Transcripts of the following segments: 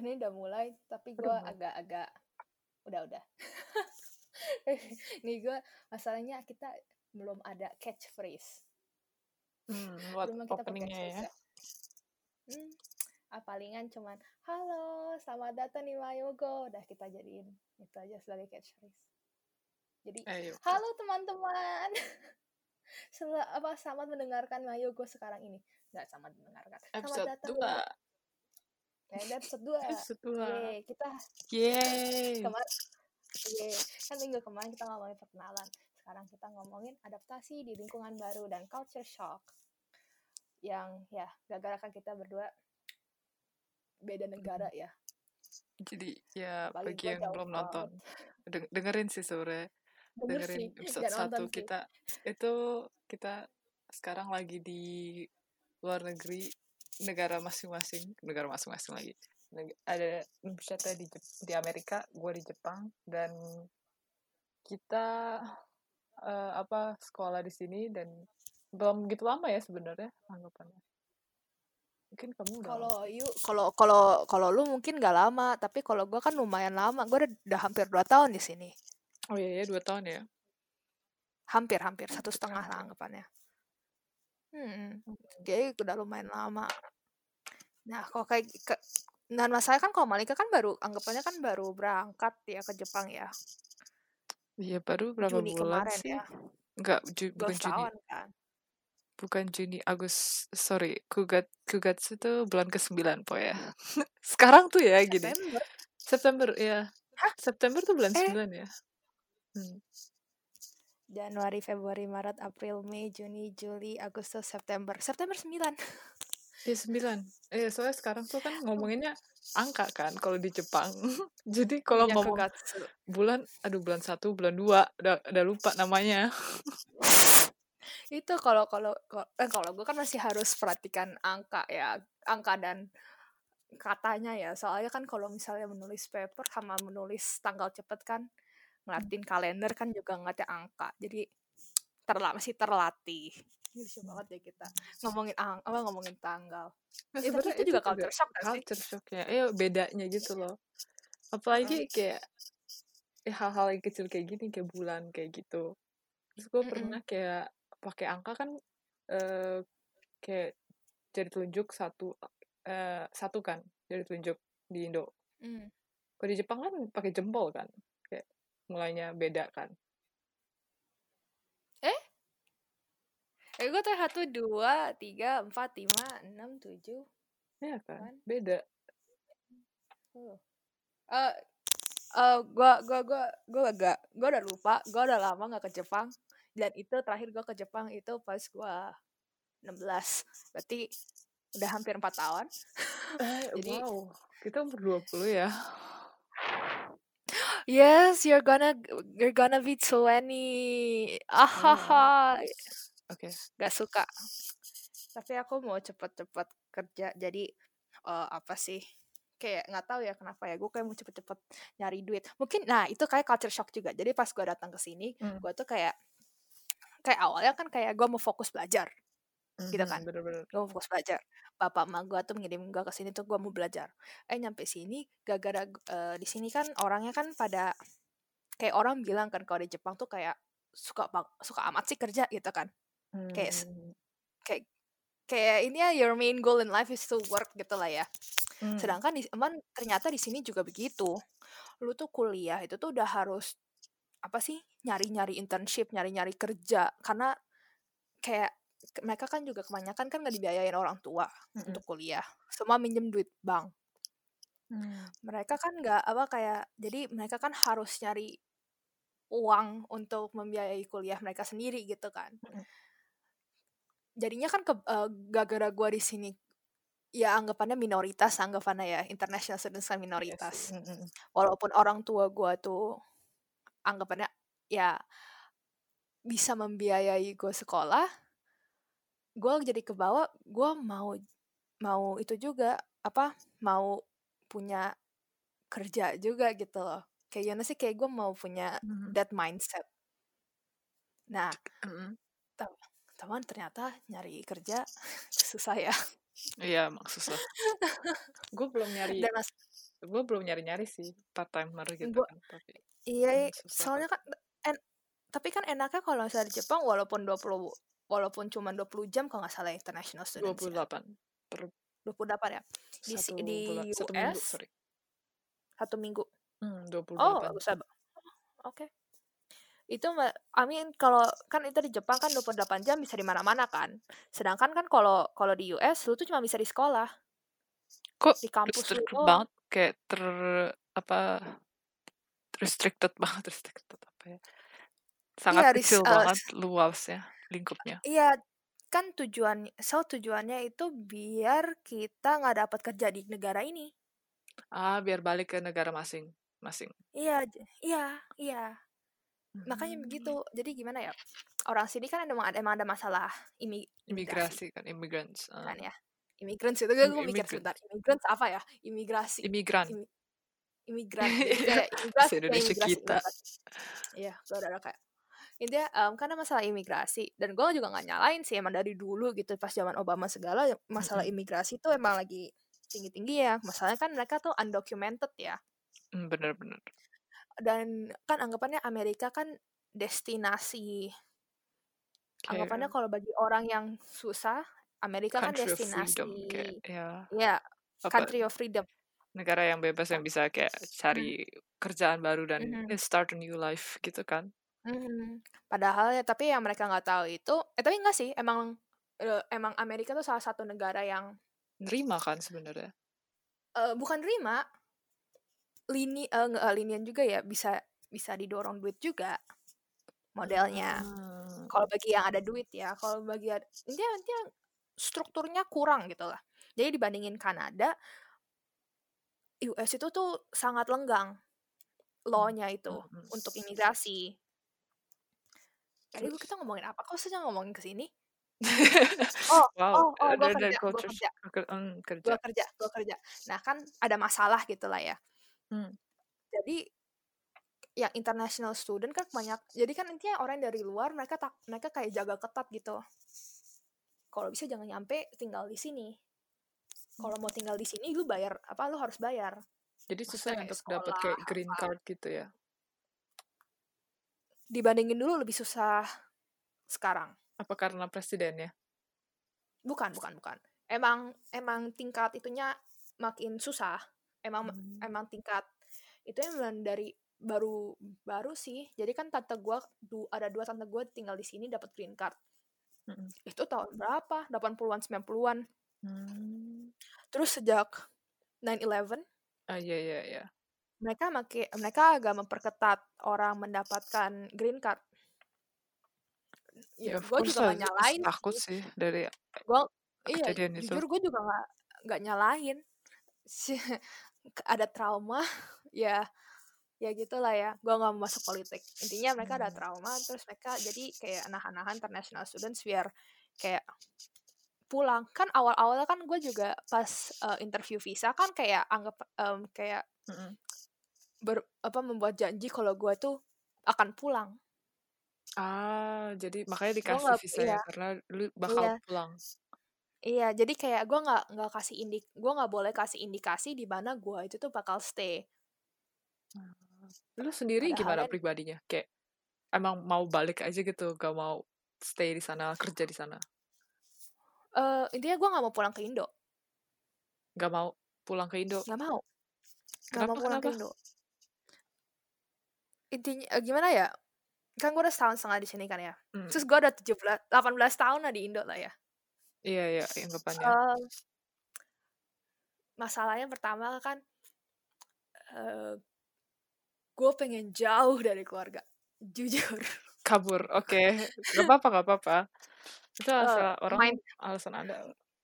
ini udah mulai tapi gue agak-agak udah-udah nih gue masalahnya kita belum ada catchphrase. Hmm, buat belum kita pakai openingnya ya. catchphrase ya. Hmm, ah, palingan cuman halo selamat datang di Mayogo. Udah kita jadiin itu aja sebagai catchphrase. Jadi Ayo. halo teman-teman. Sel apa selamat mendengarkan Mayogo sekarang ini. Nggak selamat mendengarkan. Selamat Episode datang 2. Di ya, episode 2 Episode 2. Yeay, kita Yeay. kemarin Yeay. kan minggu kemarin kita ngomongin perkenalan. Sekarang kita ngomongin adaptasi di lingkungan baru dan culture shock yang ya gara-gara kan kita berdua beda negara ya. Jadi ya Paling bagi yang belum nonton, deng- dengerin sih denger Dengerin sih episode nonton 1 sih. kita. Itu kita sekarang lagi di luar negeri negara masing-masing, negara masing-masing lagi. Neg- Ada misalnya di Jep- di Amerika, gue di Jepang dan kita eh, apa sekolah di sini dan belum begitu lama ya sebenarnya anggapannya. Mungkin kamu kalau you kalau kalau kalau lu mungkin gak lama tapi kalau gua kan lumayan lama gua udah, udah hampir dua tahun di sini Oh iya ya, dua tahun ya. hampir hampir satu setengah lah anggapannya hmm, jadi udah lumayan lama nah kalau kayak ke, dan masalahnya kan kalau Malika kan baru anggapannya kan baru berangkat ya ke Jepang ya Iya, baru berapa Juni bulan kemarin sih? ya Enggak, Ju- dua bukan Juni. kan Bukan Juni, Agus. Sorry, Kugat Kugatsu tuh bulan ke-9 po ya. Sekarang tuh ya gini. September September ya. Hah? September tuh bulan Eh. 9 ya. Hmm. Januari Februari Maret April Mei Juni Juli Agustus September September 9 Ya 9. Eh soalnya sekarang tuh kan ngomonginnya angka kan kalau di Jepang. Jadi kalau Iya, ngomong Kugatsu. bulan, aduh bulan 1, bulan 2, udah, udah lupa namanya. itu kalau kalau kalau- eh, kalau gue kan masih harus perhatikan angka ya angka dan katanya ya soalnya kan kalau misalnya menulis paper sama menulis tanggal cepet kan ngeliatin kalender kan juga ngeliatin angka jadi terla masih terlatih lucu banget ya kita ngomongin ang apa ngomongin tanggal Nah, Eh, tapi sebenarnya itu juga culture shock sih? culture shock ya. Iya bedanya gitu loh. Apalagi kayak eh, hal-hal yang kecil kayak gini kayak bulan kayak gitu. Terus gue pernah kayak pakai angka kan eh kayak jadi telunjuk satu eh satu kan jadi telunjuk di Indo. Hmm. Kalau di Jepang kan pakai jempol kan. Mulainya beda kan. eh gue tuh satu dua tiga empat lima enam tujuh Iya kan? Kan? Beda. Oh. Eh, eh, gua gua gua gua agak gua udah lupa, gua udah lama nggak ke Jepang dan itu terakhir gua ke Jepang itu pas gua 16. Berarti udah hampir empat tahun. Eh, Jadi- wow. Kita umur 20 ya. Yes, you're gonna you're gonna be 20. Ahaha. Oke. Gak suka. Tapi aku mau cepet-cepet kerja. Jadi eh, apa sih? Kayak nggak tahu ya kenapa ya. Gue kayak mau cepet-cepet nyari duit. Mungkin nah itu kayak culture shock juga. Jadi pas gue datang ke sini, Hmm. gue tuh kayak kayak awalnya kan kayak gue mau fokus belajar. Gitu kan. Mhm, Bener-bener. Gue mau fokus belajar. Bapak emak gue tuh mengirim gue ke sini tuh gue mau belajar. Eh nyampe sini, gara-gara eh, di sini kan orangnya kan pada kayak orang bilang kan kalau di Jepang tuh kayak suka suka amat sih kerja gitu kan. Kayak s- Hmm. kayak ini ya your main goal in life is to work gitu lah ya. Hmm. Sedangkan di, emang ternyata di sini juga begitu. Lu tuh kuliah itu tuh udah harus apa sih nyari-nyari internship, nyari-nyari kerja karena kayak mereka kan juga kebanyakan kan nggak dibiayain orang tua Mm-mm. untuk kuliah. Semua minjem duit bank. Hmm. Mereka kan nggak apa kayak jadi mereka kan harus nyari uang untuk membiayai kuliah mereka sendiri gitu kan. Mm-mm. Jadinya kan ke, eh, gara-gara gua di sini ya anggapannya minoritas anggapannya ya international students kan Iya minoritas sih. Mm-mm. walaupun orang tua gua tuh anggapannya ya bisa membiayai gue sekolah gue jadi ke bawah gue mau mau itu juga apa mau punya kerja juga gitu loh kayak gimana sih kayak gue mau punya Mhm. that mindset nah Mm-mm. teman ternyata nyari kerja susah ya Iya, emang susah. Gue belum nyari dan mas gue belum nyari-nyari sih part timer gitu Gua kan tapi iya, soalnya kan en tapi kan enaknya kalau misalnya di Jepang walaupun 20 walaupun cuma 20 jam kalau nggak salah international students ya. 28 per 28 ya. Di satu di bulan satu minggu US sorry satu minggu. hmm, 28 Oh, bagus. Oke. Itu ma- I mean kalau kan itu di Jepang kan 28 jam bisa di mana-mana kan. Sedangkan kan kalau kalau di US lu tuh cuma bisa di sekolah, kok di kampus lu restricted doang. banget kayak ter apa restricted banget restricted apa ya sangat Iya, kecil eh, banget luasnya lingkupnya Iya, kan tujuan so tujuannya itu biar kita nggak dapat kerja di negara ini. ah biar balik ke negara masing-masing Iya, iya, iya. Makanya Hmm, begitu. Jadi gimana ya? Orang sini kan emang ada, emang ada masalah imi- imigrasi imigrasi kan immigrants ah. kan ya. Immigrants itu gue Im- mikir sebentar. Immigrants apa ya? Imigrasi. imigran Imi- imigran. Kayak imigrasi Indonesia imigrasi kita. Iya, gue udah kayak intinya em, karena masalah imigrasi dan gue juga nggak nyalain sih emang dari dulu gitu pas zaman Obama segala masalah imigrasi tuh emang lagi tinggi tinggi ya. Masalahnya kan mereka tuh undocumented ya. Hmm, bener-bener dan kan anggapannya Amerika kan destinasi. Anggapannya kayak kalau bagi orang yang susah Amerika kan country of destinasi. freedom kayak ya. Ya apa country of freedom. negara yang bebas yang bisa kayak cari kerjaan baru dan ya, start a new life gitu kan mhm. padahal ya tapi yang mereka nggak tahu itu eh tapi enggak sih emang eh, emang Amerika tuh salah satu negara yang nerima kan sebenarnya? Eh, bukan terima lini eh, nggak eh, linian juga ya bisa bisa didorong duit juga modelnya. Ah, kalau bagi yang ada duit ya kalau bagi ada, intinya intinya strukturnya kurang gitu lah. Jadi dibandingin Kanada US itu tuh sangat lenggang hmm, law-nya itu hmm, hmm. untuk imigrasi tadi terus? kita ngomongin apa? Kok saja ngomongin ke sini? Oh wow oh oh gue ada ada kerja gue kerja. ke- hmm, gue kerja. Kerja gue kerja. Nah kan ada masalah gitu lah ya. Hmm. jadi yang international student kan banyak jadi kan intinya orang dari luar mereka tak mereka kayak jaga ketat gitu. Kalau bisa jangan nyampe tinggal di sini. Kalau mau tinggal di sini lu bayar apa lu harus bayar. Jadi susah kayak untuk dapat kayak green apa. card gitu ya dibandingin dulu lebih susah sekarang. Apa karena presiden ya bukan bukan bukan. Emang emang tingkat itunya makin susah. Emang Hmm. emang tingkat itu emang dari baru baru sih. Jadi kan tante gua du, ada dua tante gua tinggal di sini dapat green card. Mm-mm. itu tahun berapa? 80-an 90-an Hmm. terus sejak 9/11 ah iya iya iya mereka make, mereka agak memperketat orang mendapatkan green card. Ya ya gue juga nggak nyalain takut sih. dari gue iya kejadian itu. jujur gue juga nggak nggak nyalain. Ada trauma ya ya gitulah ya. Gue nggak mau masuk politik. Intinya mereka ada Hmm. trauma terus mereka jadi kayak nahan-nahan international students biar kayak pulang. Kan awal-awalnya kan gue juga pas uh, interview visa kan kayak anggap em, kayak Mm-mm. Ber, apa membuat janji kalau gue tuh akan pulang. Ah jadi makanya dikasih nggak visa ya iya karena lu bakal iya. pulang. Iya jadi kayak gue nggak nggak kasih indik gue nggak boleh kasih indikasi di mana gue itu tuh bakal stay. Lu sendiri padahal gimana kan pribadinya? Kayak emang mau balik aja gitu gak mau stay di sana kerja di sana? Eh intinya gue nggak mau pulang ke Indo. Gak mau pulang ke Indo? Nggak mau. Nggak kenapa mau pulang ke kenapa? Indo intinya eh, gimana ya kan gue udah setahun setengah di sini kan ya Hmm. terus gue udah 17 18 tahun lah di Indo lah ya. Iya iya anggapannya Eh, masalahnya pertama kan eh gue pengen jauh dari keluarga jujur. Kabur oke. Gak apa-apa gak apa-apa. Itu Eh, asal orang main alasan ada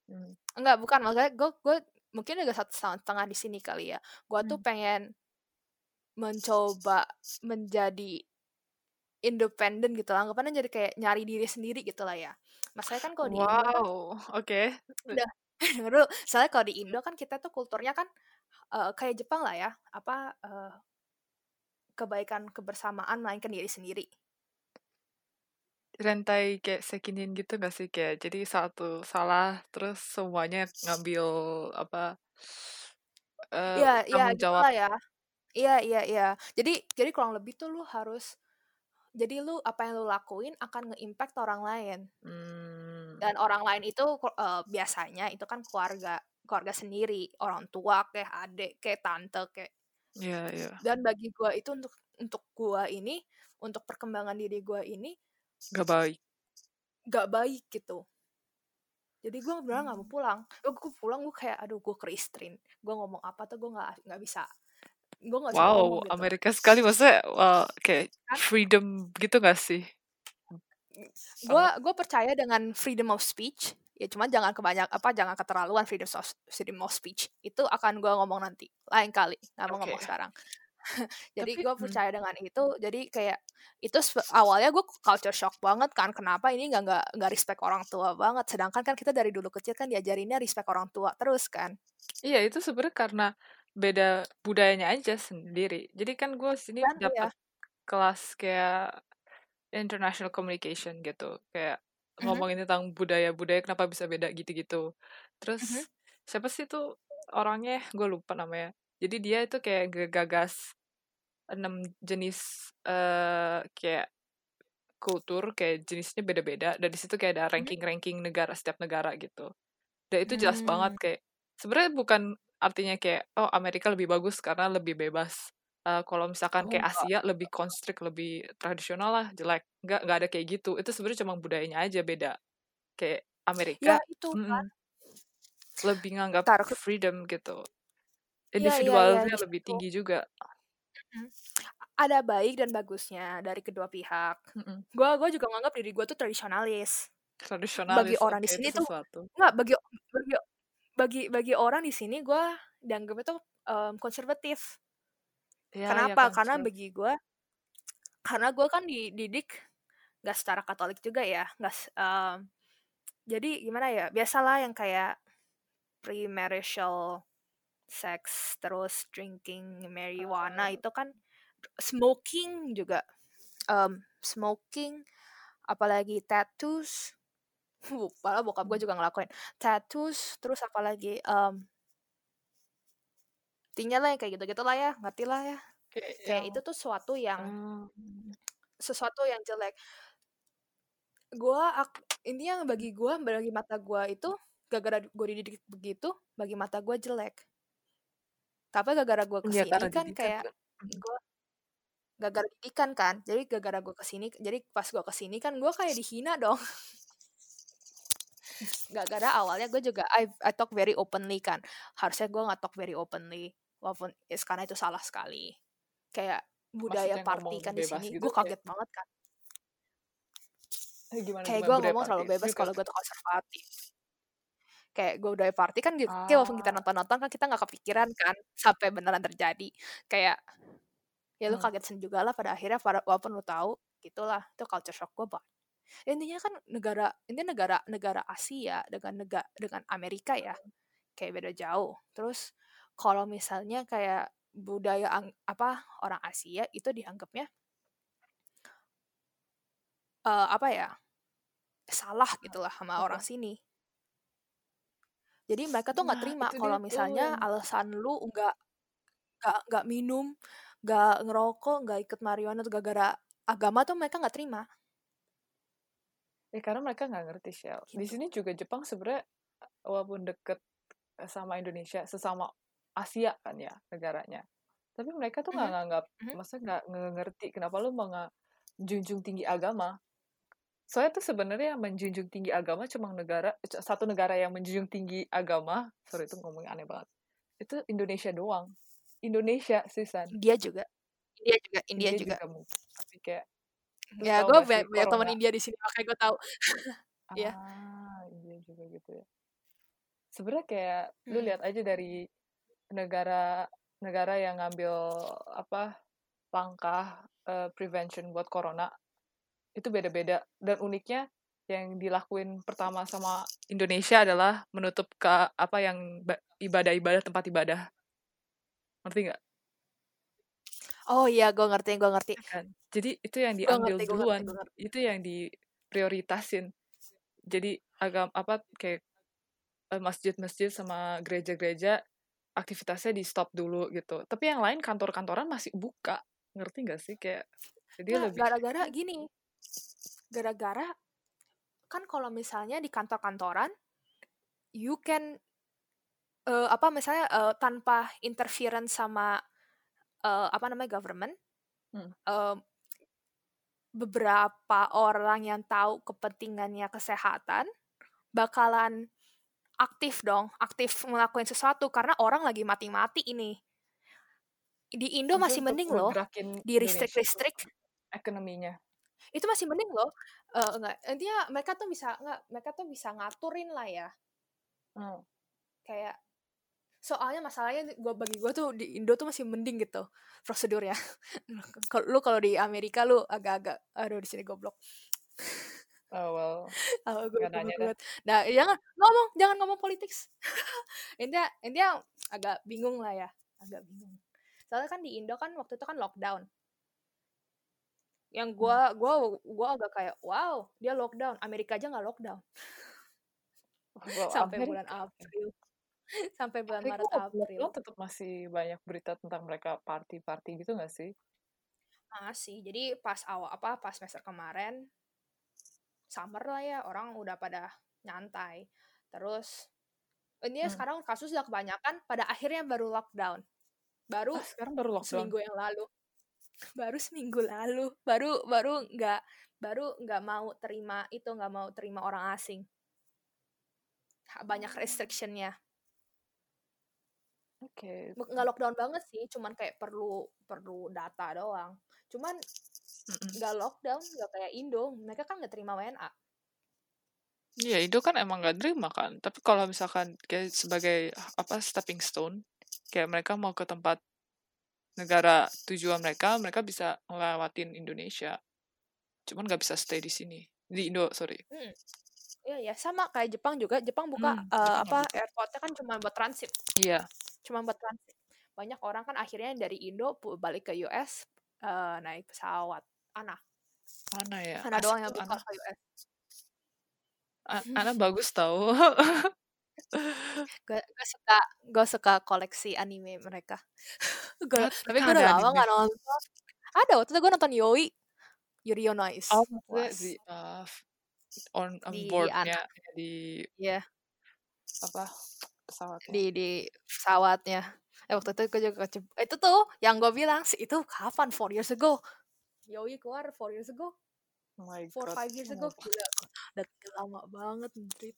hmm. enggak bukan maksudnya gue gue mungkin udah satu tahun setengah di sini kali ya. Gue tuh Hmm. pengen mencoba menjadi independen gitu lah anggapannya jadi kayak nyari diri sendiri gitu lah ya. Masalahnya kan kalau di Indo kan wow oke. Udah denger dulu soalnya kalau di Indo kan kita tuh kulturnya kan eh, kayak Jepang lah ya apa eh, kebaikan kebersamaan melainkan diri sendiri. Rantai kayak sekinin gitu gak sih kayak jadi satu salah terus semuanya ngambil apa iya tanggung jawab gitulah ya. Iya, iya, iya. Jadi jadi kurang lebih tuh lu harus jadi lu apa yang lu lakuin akan nge-impact orang lain. hmm, Dan orang lain itu eh, biasanya itu kan keluarga keluarga sendiri, orang tua kayak adik, kayak tante, kayak iya iya. dan bagi gua itu untuk untuk gua ini untuk perkembangan diri gua ini gak baik. gak baik gitu. Jadi gue beneran nggak mau pulang. Gue pulang gue kayak aduh gue kerestrain gue ngomong apa tuh gue nggak nggak bisa gue nggak bisa wow ngomong gitu. Amerika sekali. Maksudnya wah, kayak Kan? freedom gitu gak sih? Gue gue percaya dengan freedom of speech. Ya cuma jangan kebanyak apa jangan keterlaluan freedom of freedom of speech. Itu akan gue ngomong nanti. Lain kali. Nggak mau Oke. ngomong sekarang. Jadi gue hmm. percaya dengan itu. Jadi kayak itu awalnya gue culture shock banget kan. Kenapa ini nggak nggak nggak respect orang tua banget? Sedangkan kan kita dari dulu kecil kan diajarinnya respect orang tua terus kan. Iya itu sebenarnya karena beda budayanya aja sendiri. Jadi kan gue sini Kan, iya. dapat kelas kayak international communication gitu, kayak Mhm. ngomongin tentang budaya-budaya kenapa bisa beda gitu-gitu. Terus Mhm. siapa sih tuh orangnya? Gue lupa namanya. Jadi dia itu kayak gagas enam jenis eh kayak kultur kayak jenisnya beda-beda dan di situ kayak ada ranking-ranking negara setiap negara gitu. Dan itu jelas Hmm. banget kayak sebenarnya bukan artinya kayak oh Amerika lebih bagus karena lebih bebas. Eh, kalau misalkan Oh, kayak. Asia lebih constrict, lebih tradisional lah, jelek. Nggak, nggak ada kayak gitu. Itu sebenarnya cuma budayanya aja beda. Kayak ya Amerika itu mm-mm, kan lebih nganggap Ntar ke- freedom gitu. Iya, iya, iya, Individualnya di lebih situ. tinggi juga. ada baik dan bagusnya dari kedua pihak gue gue juga nganggap diri gue tuh tradisionalis Tradisionalis, bagi orang di oke, sini tuh nggak bagi bagi bagi bagi orang di sini gue dianggapnya tuh em, konservatif. Ya, ya, kenapa? Karena konser- bagi gue karena gue kan dididik nggak secara Katolik juga ya nggak em, jadi gimana ya biasalah yang kayak premarital sex terus drinking marijuana itu kan smoking juga em, smoking apalagi tattoos Padahal bokap gue juga ngelakuin. Tattoos terus apalagi um, intinya lah yang kayak gitu-gitu lah ya ngerti lah ya. Kayak, kayak yang- itu tuh sesuatu yang Hmm. sesuatu yang jelek. Gue intinya bagi gue bagi mata gue itu gara-gara gue dididik begitu bagi mata gue jelek. Tapi gara-gara gue Iya, ke sini karena kan didikan kayak kan. gue gara-gara didikan kan jadi gara-gara gue ke sini jadi pas gue ke sini kan gue kayak dihina dong gara-gara awalnya gue juga I, I talk very openly kan. Harusnya gue nggak talk very openly walaupun yes, karena itu salah sekali. Kayak budaya Maksudnya party kan di sini gitu gue kaget banget kan. Eh, gimana, kayak gue ngomong terlalu party? bebas kalau gue tuh konservatif. Kayak gue budaya party kan gitu kayak walaupun kita Ah. nonton-nonton kan kita nggak kepikiran kan sampai beneran terjadi. Kayak ya lu Hmm. kaget sendiri juga lah pada akhirnya pada walaupun lu tahu gitulah itu culture shock gue banget intinya kan negara intinya negara negara Asia dengan negara dengan Amerika ya kayak beda jauh. Terus kalau misalnya kayak budaya ang- apa orang Asia itu dianggapnya eh, apa ya salah gitulah sama Apa? orang sini. Jadi mereka tuh nggak Nah, terima itu kalau tuh misalnya yang- alasan lu nggak nggak nggak minum nggak ngerokok nggak ikut marijuana tuh gara-gara agama tuh mereka nggak terima Ya karena mereka nggak ngerti Shell. Di Gitu. sini juga Jepang sebenarnya walaupun deket sama Indonesia, sesama Asia kan ya negaranya. Tapi mereka tuh nggak Mhm. nganggap, Mhm. maksudnya nggak ngerti kenapa lu mau nggak junjung tinggi agama. Soalnya tuh sebenarnya yang menjunjung tinggi agama cuma negara satu negara yang menjunjung tinggi agama, sorry itu ngomongnya aneh banget. Itu Indonesia doang. Indonesia Susan. India juga India juga India, juga, mungkin. Tapi kayak ya gue banyak, banyak teman India di sini makanya gue tahu Iya. Ah, iya juga gitu ya. Sebenarnya kayak lu Hmm. lihat aja dari negara negara yang ngambil apa langkah eh, prevention buat corona itu beda-beda dan uniknya yang dilakuin pertama sama Indonesia adalah menutup ke apa yang ba- ibadah-ibadah tempat ibadah. Ngerti nggak? oh iya gue ngerti gue ngerti kan jadi itu yang diambil ngerti, ngerti, duluan gua ngerti. itu yang diprioritasin. Jadi agam apa kayak eh, masjid-masjid sama gereja-gereja aktivitasnya di stop dulu gitu. Tapi yang lain kantor-kantoran masih buka. Ngerti gak sih? Kayak jadi Nah, lebih gara-gara gini. Gara-gara kan kalau misalnya di kantor-kantoran you can eh, apa misalnya eh, tanpa interference sama eh, apa namanya government Hmm. eh, beberapa orang yang tahu kepentingannya kesehatan bakalan aktif dong aktif ngelakuin sesuatu karena orang lagi mati-mati ini. Di Indo masih untuk mending loh di restrict ekonominya. Itu masih mending loh Eh, enggak intinya mereka tuh bisa enggak mereka tuh bisa ngaturin lah ya. Hmm. kayak soalnya masalahnya gue bagi gue tuh di Indo tuh masih mending gitu prosedurnya. Kalau lu kalau di Amerika lu agak-agak aduh di sini goblok. Oh well oh, gue nanya banget nah jangan ngomong jangan ngomong politik intinya intinya agak bingung lah ya agak bingung. Soalnya kan di Indo kan waktu itu kan lockdown. Yang Hmm. gue gua gua agak kayak wow dia lockdown. Amerika aja nggak lockdown. Well sampai bulan Amerika. April sampai bulan tapi Maret April. lockdown tetap masih banyak berita tentang mereka party-party gitu gak sih? Masih. Jadi pas awal apa pas semester kemarin summer lah ya orang udah pada nyantai. Terus ini Hmm. sekarang kasus udah kebanyakan pada akhirnya baru lockdown. Baru ah sekarang baru lockdown? seminggu yang lalu. Baru seminggu lalu. Baru baru nggak baru nggak mau terima itu nggak mau terima orang asing. Banyak Hmm. restrictionnya oke Nggak- nggak lockdown banget sih cuman kayak perlu perlu data doang cuman nggak lockdown nggak kayak Indo mereka kan nggak terima WNA Iya, Indo kan emang gak terima kan. Tapi kalau misalkan kayak sebagai apa stepping stone, kayak mereka mau ke tempat negara tujuan mereka, mereka bisa ngelewatin Indonesia. Cuman gak bisa stay di sini. Di Indo, sorry. Hmm. Iya ya sama kayak Jepang juga Jepang buka Hmm, Jepang apa airportnya kan cuma buat transit Iya. Cuma buat transit. Banyak orang kan akhirnya dari Indo balik ke US eh, naik pesawat. Ana. Mana ya? Ana Asik doang yang buka Ana. ke US A- Ana bagus tau. gue gue suka gue suka koleksi anime mereka. Gua- tapi gue udah lama nggak nonton. Ada waktu itu gue nonton Yoi. Yuri on Ice Oh, maksudnya was di uh, on, on di boardnya di ya apa pesawatnya. di di pesawatnya. Eh waktu itu gue juga kece- itu tuh yang gue bilang sih itu kapan? Four years ago. Yoi keluar four years ago. Oh my four god. five years ago. gila. Udah lama banget Madrid.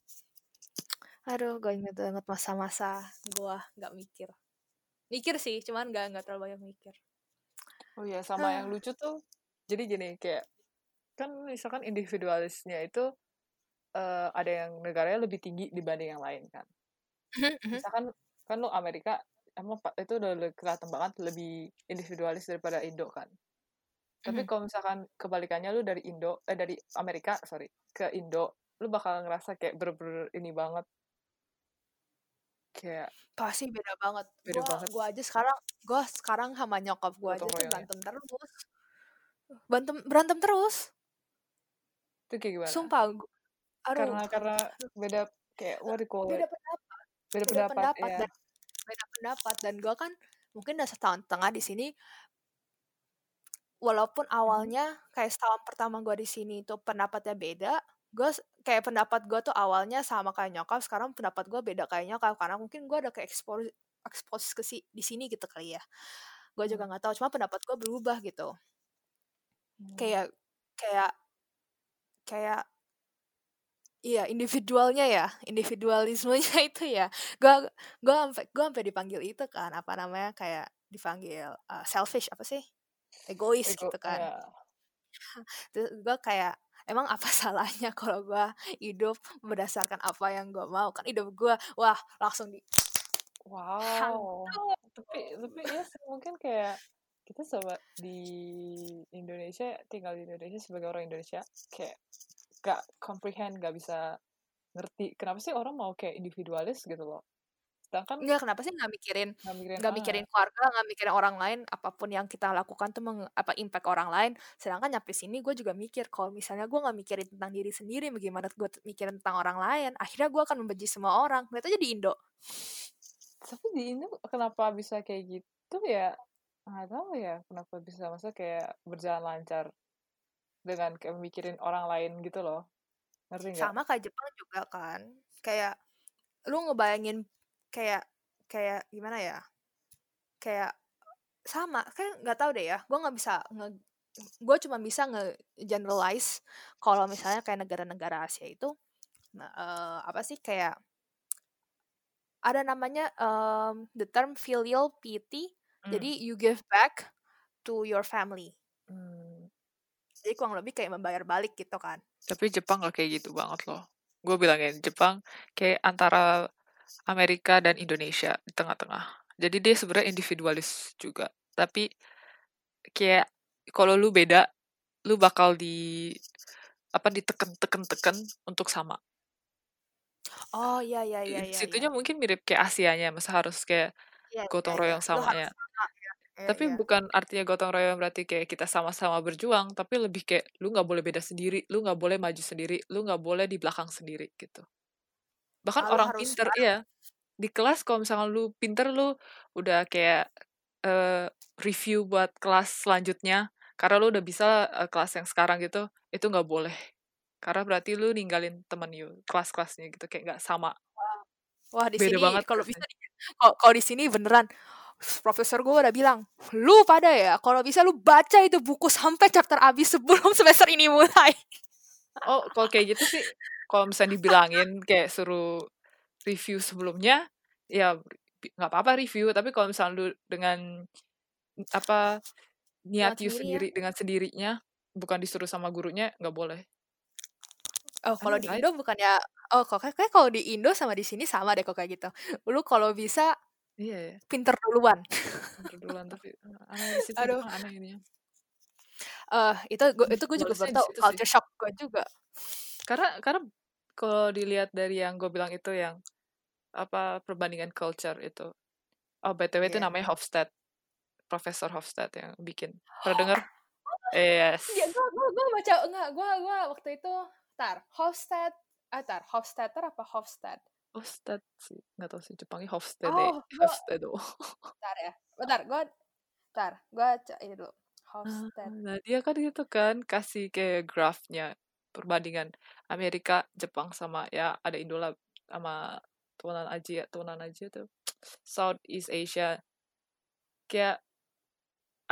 Aduh gue inget banget masa-masa gue nggak mikir. Mikir sih cuman nggak nggak terlalu banyak mikir. Oh iya, sama yang lucu tuh. Jadi gini, kayak kan misalkan individualisnya itu eh, ada yang negaranya lebih tinggi dibanding yang lain kan. Misalkan kan lo Amerika emang pa- itu udah le- kelihatan banget lebih individualis daripada Indo kan. Tapi kalau misalkan kebalikannya lu dari Indo eh dari Amerika sorry ke Indo, lu bakal ngerasa kayak bener-bener ini banget. Kayak pasti beda banget. Beda gue banget. gue aja sekarang gue sekarang sama nyokap gue aja gotong tuh royongnya. berantem terus. Berantem berantem terus. Itu kayak gimana? sumpah gu- aduh. Karena karena beda kayak what do you call beda pendapat Beda beda pendapat pendapat ya. dan beda pendapat dan gue kan mungkin udah setahun setengah di sini walaupun Mhm. awalnya kayak setahun pertama gue di sini itu pendapatnya beda gue kayak pendapat gue tuh awalnya sama kayak nyokap sekarang pendapat gue beda kayak nyokap karena mungkin gue udah kayak expose expose ke si, di sini gitu kali ya gue juga Hmm. nggak tahu cuma pendapat gue berubah gitu Hmm. kayak kayak kayak iya individualnya ya individualismenya itu ya gue gue sampai gue sampai dipanggil itu kan apa namanya kayak dipanggil uh, selfish apa sih egois Ego, gitu kan ya. terus gue kayak emang apa salahnya kalau gue hidup berdasarkan apa yang gue mau kan hidup gue wah langsung di Wow. Tapi tapi ya sih, mungkin kayak kita sama di Indonesia tinggal di Indonesia sebagai orang Indonesia kayak gak comprehend gak bisa ngerti kenapa sih orang mau kayak individualis gitu loh. Sedangkan Enggak, kenapa sih nggak mikirin nggak mikirin nggak ah mikirin keluarga, nggak mikirin orang lain, apa pun yang kita lakukan tuh meng, apa impact orang lain. Sedangkan nyampe sini gue juga mikir kalau misalnya gue nggak mikirin tentang diri sendiri, bagaimana gue mikirin tentang orang lain, akhirnya gue akan membenci semua orang. Lihat aja di Indo, tapi di Indo kenapa bisa kayak gitu ya? Nggak tahu ya kenapa bisa masa kayak berjalan lancar dengan kayak mikirin orang lain gitu loh. Ngerti nggak? Sama kayak Jepang juga kan. Kayak lu ngebayangin kayak kayak gimana ya? Kayak sama kayak nggak tahu deh ya. Gue nggak bisa nge gue cuma bisa nge generalize kalau misalnya kayak negara-negara Asia itu nah, eh, apa sih kayak ada namanya um, the term filial piety Hmm. jadi you give back to your family. Hmm. Jadi kurang lebih kayak membayar balik gitu kan Tapi Jepang gak kayak gitu banget loh. Gue bilangin, Jepang kayak antara Amerika dan Indonesia di tengah-tengah. Jadi dia sebenarnya individualis juga. Tapi kayak kalau lu beda, lu bakal di apa diteken-teken-teken untuk sama. oh iya iya iya Di iya situnya mungkin mirip kayak Asianya, masa harus kayak iya iya gotong iya royong lu Iya, Tapi iya. bukan artinya gotong royong berarti kayak kita sama-sama berjuang, tapi lebih kayak lu nggak boleh beda sendiri, lu nggak boleh maju sendiri, lu nggak boleh di belakang sendiri gitu. Bahkan Ah, lu orang pinter, bareng iya. Di kelas kalau misalnya lu pinter, lu udah kayak eh, review buat kelas selanjutnya, karena lu udah bisa eh, kelas yang sekarang gitu, itu nggak boleh. Karena berarti lu ninggalin temen you, kelas-kelasnya gitu, kayak nggak sama. wah di Beda sini banget kalau bisa kalau di sini beneran profesor gue udah bilang lu pada ya kalau bisa lu baca itu buku sampai chapter habis sebelum semester ini mulai Oh, kalau kayak gitu sih, kalau misalnya dibilangin kayak suruh review sebelumnya, ya nggak apa-apa review. Tapi kalau misalnya lu dengan apa niat you sendiri ya dengan sendirinya, bukan disuruh sama gurunya, nggak boleh. oh kalau Aneh di? Indo bukannya oh kok kayak kayak kalau di Indo sama di sini sama deh kok kayak gitu lu kalau bisa Iya ya, pinter duluan pinter duluan tapi eh, aneh situ aduh aneh ini. eh itu gue itu gue juga baru tau sih. culture shock gue juga Karena karena kalau dilihat dari yang gue bilang itu yang apa perbandingan culture itu. Oh, BTW itu Iya. namanya Hofstad. Profesor Hofstad yang bikin. Pernah dengar? Yes. Iya, gue gue gue baca enggak gue gue waktu itu tar Hofstad ah tar Hofstadter apa Hofstad Hofstad sih, nggak tahu sih Jepangnya Hofstede. oh gue Hofstede. bentar ya bentar gue bentar gue ini dulu Ah, Hofstad Nah, dia kan gitu kan kasih kayak grafnya perbandingan Amerika, Jepang sama ya ada Indo lah sama turunan Asia, turunan Asia tuh Southeast Asia. Kayak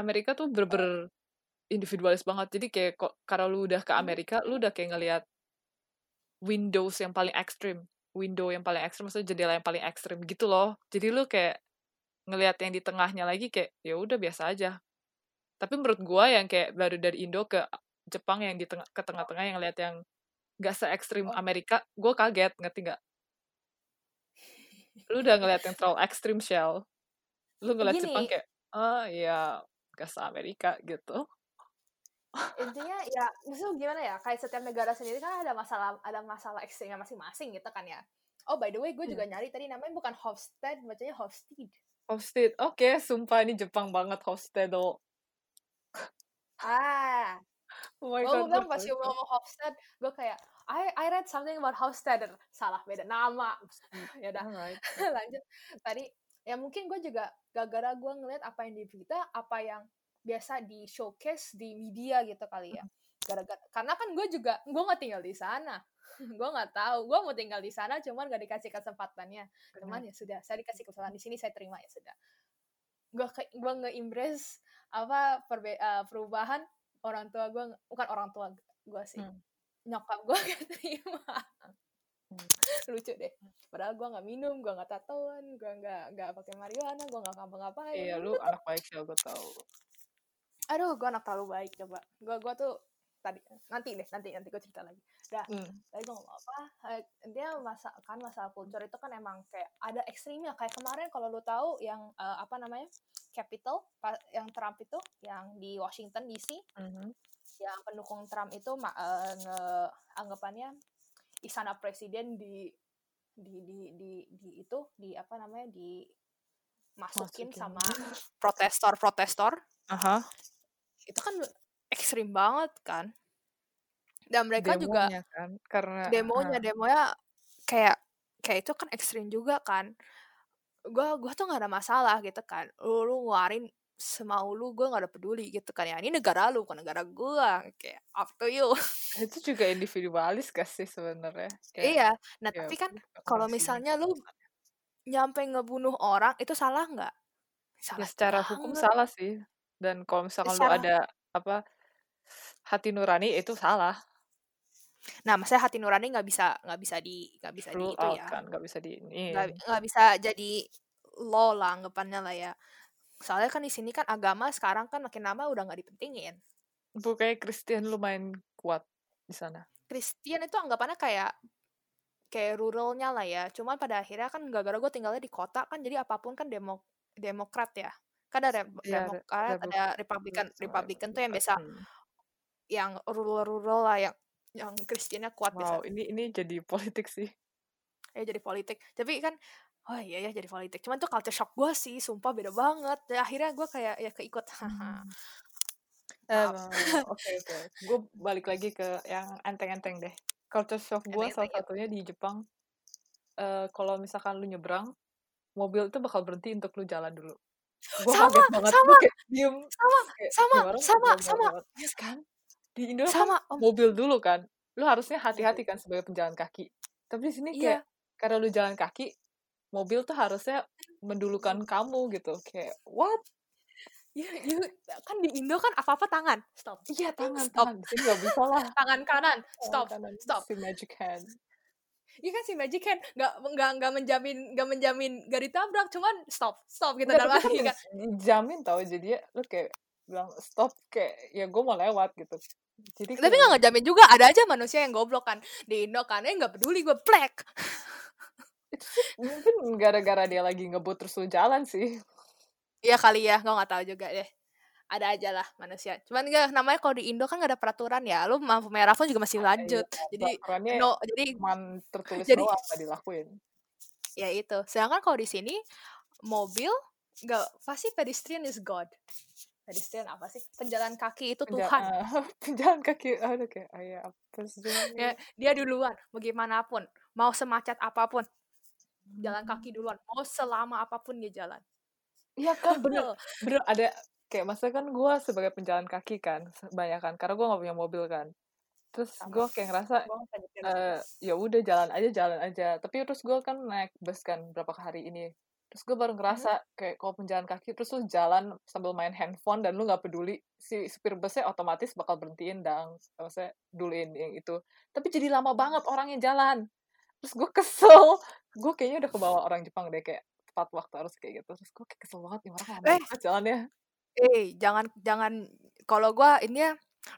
Amerika tuh bener-bener individualis banget. Jadi kayak kok karena lu udah ke Amerika, lu udah kayak ngelihat windows yang paling ekstrim. Window yang paling ekstrim maksudnya jendela yang paling ekstrim gitu loh. Jadi lu kayak ngelihat yang di tengahnya lagi kayak ya udah biasa aja. Tapi menurut gua yang kayak baru dari Indo ke Jepang yang di tengah ke tengah-tengah yang lihat yang gak se ekstrim Oh. Amerika, gue kaget ngerti nggak? Lu udah ngeliat yang terlalu ekstrim shell. Lu ngeliat Jepang kayak, oh ya gak se Amerika gitu. intinya ya maksudnya gimana ya kayak setiap negara sendiri kan ada masalah ada masalah ekstrimnya masing-masing gitu kan ya. Oh by the way gue juga nyari tadi namanya bukan Hofstad bacanya Hofstede. Hosted, oke, sumpah ini Jepang banget Hosted ah. Oh my gue god, bilang gue pas you ngomong Hofstad gue kayak I I read something about Hofstadter salah beda nama. Ya udah. Alright. lanjut. Tadi ya mungkin gue juga gara-gara gue ngeliat apa yang di berita apa yang biasa di showcase di media gitu kali ya. Gara-gara karena kan gue juga gue nggak tinggal di sana. Gue nggak tahu gue mau tinggal di sana cuman gak dikasih kesempatannya. Cuman ya sudah saya dikasih kesempatan di sini saya terima ya sudah. Gue gue nge-embrace apa perbe- eh, perubahan orang tua gue bukan orang tua gue sih. Hmm. nyokap gue gak terima. Hmm. lucu deh. Padahal gue nggak minum gue nggak tatoan gue nggak nggak pakai marijuana gue nggak ngapa-ngapain. Iya, lu anak baik sih, gue tahu. Aduh gue anak terlalu baik coba gue gue tuh tadi nanti deh nanti nanti gue cerita lagi dah Hmm. tadi gue ngomong apa Eh, dia masa kan masalah culture itu kan emang kayak ada ekstrimnya kayak kemarin kalau lu tahu yang eh, apa namanya Capitol pa- yang Trump itu yang di Washington DC Mhm. yang pendukung Trump itu eh, nge anggapannya istana presiden di di di di, di itu di apa namanya di masukin Masukin. sama protestor-protestor Aha. Itu kan ekstrim banget kan. Dan mereka juga Demonya kan, karena demonya ah, demonya kayak kayak itu kan ekstrim juga kan. Gue gue tuh nggak ada masalah gitu kan. Lu, lu ngeluarin semau lu gue nggak ada peduli gitu kan. Ya ini negara lu bukan negara gue kayak up to you. Itu juga individualis gak sih sebenarnya? Iya. Nah ya, tapi kan kalau misalnya lu nyampe ngebunuh orang itu salah nggak? Ya salah secara hukum salah sih dan kalau misalkan lu ada apa hati nurani itu salah. Nah maksudnya hati nurani nggak bisa nggak bisa di nggak bisa di rule itu out ya. Kan nggak bisa di nggak nggak bisa jadi law lah anggapannya lah ya. Soalnya kan di sini kan agama sekarang kan makin lama udah nggak dipentingin. Bukannya Kristen lumayan kuat di sana. Kristen itu anggapannya kayak kayak ruralnya lah ya. Cuman pada akhirnya kan gara-gara gue tinggalnya di kota kan jadi apa pun kan demo demokrat ya kan ada Rem- Iya, demokrat Republik- ada republikan republikan tuh yang biasa Hmm. yang rural-rural lah yang yang Kristennya kuat wow biasa ini ini jadi politik sih. Ya jadi politik. Tapi kan oh iya ya jadi politik. Cuman tuh culture shock gue sih sumpah beda banget. Ya, akhirnya gue kayak ya keikut. Maaf. oke oke. Gue balik lagi ke yang enteng-enteng deh. Culture shock gue salah ya. satunya di Jepang. Eh kalau misalkan lu nyebrang mobil tuh bakal berhenti untuk lu jalan dulu gue Sama, banget sama, Gua kayak diem sama kayak, sama "Ini orang sama goblok sama. banget." yes kan? Di Indo kan sama om. mobil dulu kan lu harusnya hati-hati kan sebagai penjalan kaki. Tapi di sini iya. kayak karena lu jalan kaki mobil tuh harusnya mendulukan kamu gitu kayak what? Ya, ya, kan di Indo kan apa apa tangan stop. Iya tangan stop. tangan di sini nggak bisa lah. Tangan kanan Tangan stop kanan. stop. si magic hand Iya kan si Magic Hand nggak nggak nggak menjamin nggak menjamin gak ditabrak cuman stop stop gitu dalam arti kan kan. dijamin tau jadi lu kayak bilang stop kayak ya gue mau lewat gitu. Jadi tapi nggak ngejamin juga ada aja manusia yang goblok kan. Di Indo kan eh nggak peduli gue itu sih mungkin gara-gara dia lagi ngebut terus lu jalan sih. Iya kali ya gue nggak tahu juga deh ada aja lah manusia. Cuman gak namanya kalau di Indo kan gak ada peraturan ya. Lu lampu merah pun juga masih lanjut. jadi peraturannya no jadi cuman tertulis Jadi- doang nggak dilakuin. Ya itu. Sedangkan kalau di sini mobil nggak pasti pedestrian is God. Pedestrian apa sih? Penjalan kaki itu Penja- Tuhan. eh, penjalan kaki. Aduh kayak ah, ya apa sih ya dia duluan bagaimanapun. Mau semacet apa pun jalan kaki duluan. Mau selama apa pun dia jalan. Iya kan bener. Bener ada kayak masa kan gue sebagai penjalan kaki kan banyak kan karena gue nggak punya mobil kan. Terus gue kayak ngerasa eh ya udah jalan aja jalan aja. Tapi terus gue kan naik bus kan berapa hari ini. Terus gue baru ngerasa kayak kalau penjalan kaki terus lu jalan sambil main handphone dan lu nggak peduli si supir busnya otomatis bakal berhentiin dan maksudnya duluin yang itu. Tapi jadi lama banget orangnya jalan. Terus gue kesel. Gue kayaknya udah kebawa orang Jepang deh kayak tepat waktu harus kayak gitu. Terus gue kayak kesel banget nih orang lama Eh. jalannya eh jangan jangan kalau gua ini ya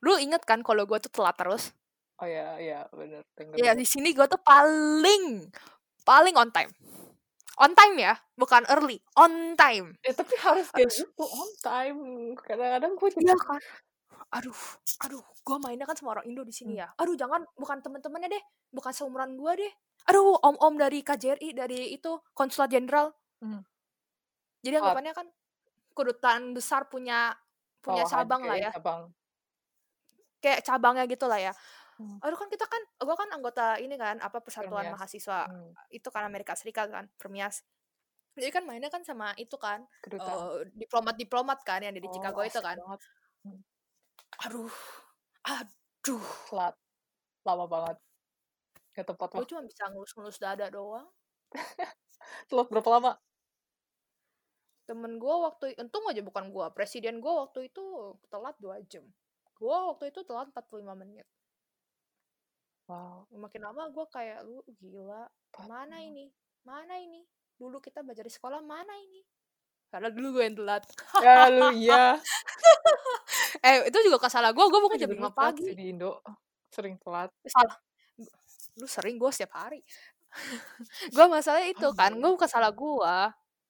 lu inget kan kalau gua tuh telat terus? Oh ya ya bener denger ya di sini gua tuh paling paling on time. On time ya bukan early on time. Eh tapi harus kayak gitu on time. Kadang-kadang gue iya kan? Aduh aduh gua mainnya kan sama orang Indo di sini Hmm. ya. Aduh jangan bukan temen-temennya deh bukan seumuran gua deh. Aduh om-om dari KJRI dari itu konsulat jenderal. Hmm. jadi anggapannya kan kedutaan besar punya punya bawahan cabang lah ya. cabang. Kayak cabangnya gitu lah ya. Hmm. aduh kan kita kan gua kan anggota ini kan apa persatuan Permias. mahasiswa Hmm, itu kan Amerika Serikat kan Permias. Jadi kan mainnya kan sama itu kan kedutaan diplomat diplomat kan yang di Oh, Chicago itu kan. banget. aduh aduh. Telat. Lama banget. Ke tempat gue cuma bisa ngelus-ngelus dada doang. Telat berapa lama temen gue waktu untung aja bukan gue presiden gue waktu itu telat dua jam. Gue waktu itu telat 45 menit. Wow. Makin lama gue kayak lu gila mana ini? Mana ini? Dulu kita belajar di sekolah mana ini? Karena dulu gue yang telat. Ya lu iya. Eh itu juga salah gue gue bukan jam juga 5 dulu telat pagi. di Indo. Sering telat. Salah. Lu sering gue setiap hari. Gue masalah itu kan gue bukan salah gue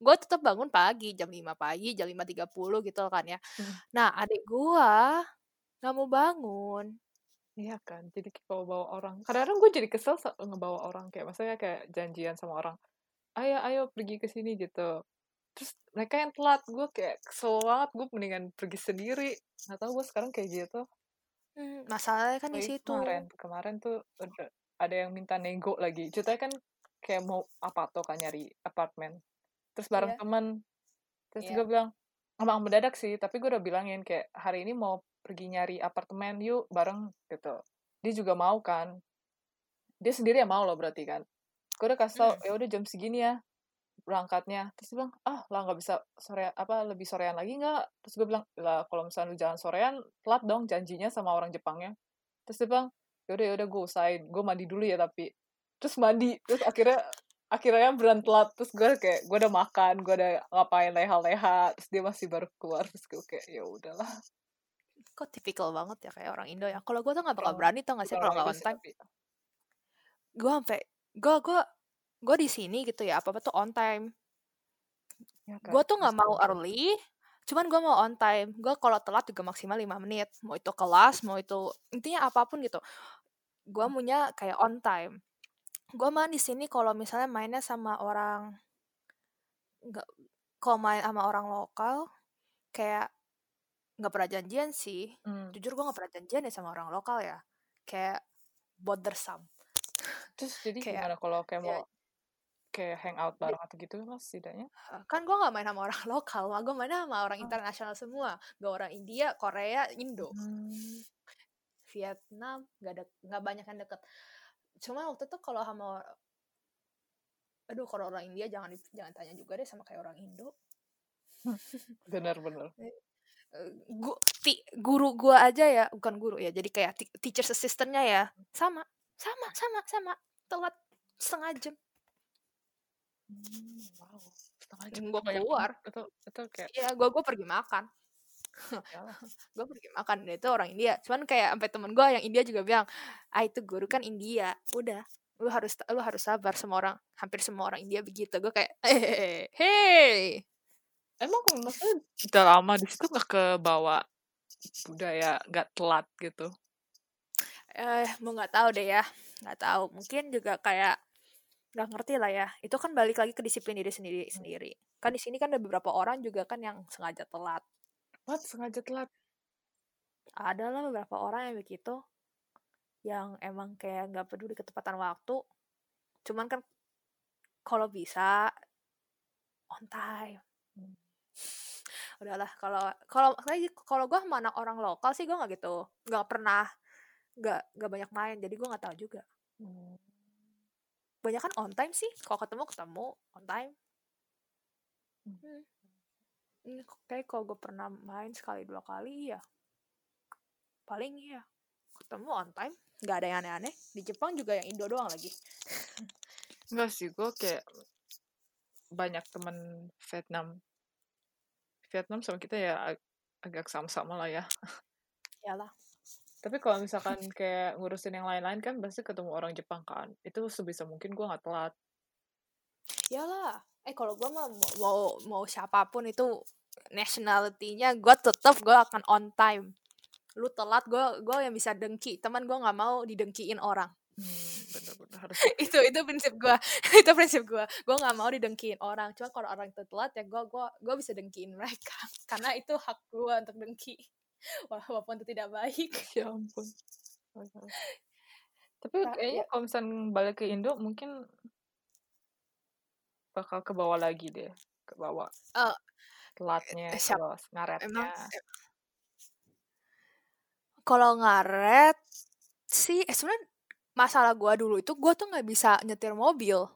gue tetap bangun pagi jam 5 pagi jam 5.30 gitu kan ya. Hmm. nah adik gue nggak mau bangun. Iya kan jadi kayak bawa bawa orang. Kadang-kadang gue jadi kesel ngebawa orang kayak maksudnya kayak janjian sama orang ayo ayo pergi ke sini gitu. Terus mereka yang telat gue kayak kesel banget gue mendingan pergi sendiri. Nggak tahu gue sekarang kayak gitu. Hmm, masalahnya kan di situ. kemarin kemarin tuh ada, ada yang minta nego lagi. Ceritanya kan kayak mau apa tuh kan nyari apartemen terus bareng Iya. temen. Terus Iya. gue bilang emang mendadak sih tapi gue udah bilangin kayak hari ini mau pergi nyari apartemen yuk bareng gitu. Dia juga mau kan. Dia sendiri yang mau loh berarti kan. Gue udah kasih tau Hmm. ya udah jam segini ya berangkatnya. Terus dia bilang ah lah nggak bisa sore apa lebih sorean lagi nggak? Terus gue bilang lah kalau misalnya lu jalan sorean telat dong janjinya sama orang Jepangnya. Terus dia bilang yaudah yaudah gue usahain. Gue mandi dulu ya tapi. Terus mandi terus akhirnya akhirnya beran telat terus gue kayak gue udah makan gue udah ngapain leha-leha terus dia masih baru keluar terus gue kayak ya udahlah Kok tipikal banget ya kayak orang Indo ya. Kalau gue tuh nggak bakal Emang berani tau gak sih kalau nggak on time. tapi Gue sampai gue gue gue di sini gitu ya apa apa tuh on time. ya kan Gue tuh nggak mau early, cuman gue mau on time. Gue kalau telat juga maksimal 5 menit. Mau itu kelas, mau itu intinya apa pun gitu. Gue maunya kayak on time. Gue main di sini kalau misalnya mainnya sama orang nggak kalau main sama orang lokal kayak nggak pernah janjian sih. Hmm. Jujur gue nggak pernah janjian ya sama orang lokal ya. Kayak bothersome. terus jadi Kayak gimana kalau kayak ya mau kayak hangout bareng atau gitu mas setidaknya kan gue nggak main sama orang lokal, gue main sama orang oh. internasional semua. Gak orang India, Korea, Indo. Hmm. Vietnam nggak ada nggak banyak yang deket cuma waktu itu kalau sama aduh kalau orang India jangan jangan tanya juga deh sama kayak orang Indo. Bener-bener Eh, gu, ti- guru gua aja ya bukan guru ya jadi kayak ti- teacher assistantnya ya sama sama sama sama telat setengah jam. Hmm, wow setengah jam banyak keluar. itu itu kayak Iya, gue gue pergi makan. ya gue pergi makan dan itu orang India. Cuman kayak sampai temen gue yang India juga bilang, ah itu guru kan India. Udah, lu harus lu harus sabar semua orang, hampir semua orang India begitu. Gue kayak, eh, hey, emang maksudnya udah lama di situ nggak ke bawa budaya nggak telat gitu eh mau nggak tahu deh ya, nggak tahu. Mungkin juga kayak nggak ngerti lah ya. Itu kan balik lagi ke disiplin diri sendiri sendiri. Kan di sini kan ada beberapa orang juga kan yang sengaja telat. What sengaja telat Ada lah beberapa orang yang begitu, yang emang kayak nggak peduli ketepatan waktu. Cuman kan kalau bisa on time. Hmm. Udahlah kalau kalau lagi kalau gue sama anak orang lokal sih gue nggak gitu, nggak pernah nggak nggak banyak main, jadi gue nggak tahu juga. Hmm. Banyak kan on time sih, kalau ketemu ketemu on time. Hmm. Ini kayak kalau gue pernah main sekali dua kali ya, paling iya ketemu on time, nggak ada yang aneh-aneh. Di Jepang juga yang Indo doang lagi. Enggak sih, gue kayak banyak temen Vietnam. Vietnam sama kita ya ag- agak sama-sama lah ya. Yalah. Tapi kalau misalkan kayak ngurusin yang lain-lain kan pasti ketemu orang Jepang kan. Itu sebisa mungkin gue nggak telat. Yalah. Eh kalau gue mah mau, mau mau siapa pun itu nationality-nya gue tetap gue akan on time. Lu telat gue gue yang bisa dengki. Teman gue nggak mau didengkiin orang. Hmm, bener-bener harus. itu itu prinsip gue. itu prinsip gue. Gue nggak mau didengkiin orang. Cuma kalau orang itu telat ya gue gue gue bisa dengkiin mereka. Karena itu hak gue untuk dengki. Wah, Walaupun itu tidak baik. ya ampun. Tapi Nah, kayaknya ya, kalau misalnya balik ke Indo mungkin bakal ke bawah lagi deh. Ke bawah eh, telatnya, siap terus emang ngaretnya. eh, kalau ngaret sih eh sebenarnya masalah gue dulu itu gue tuh nggak bisa nyetir mobil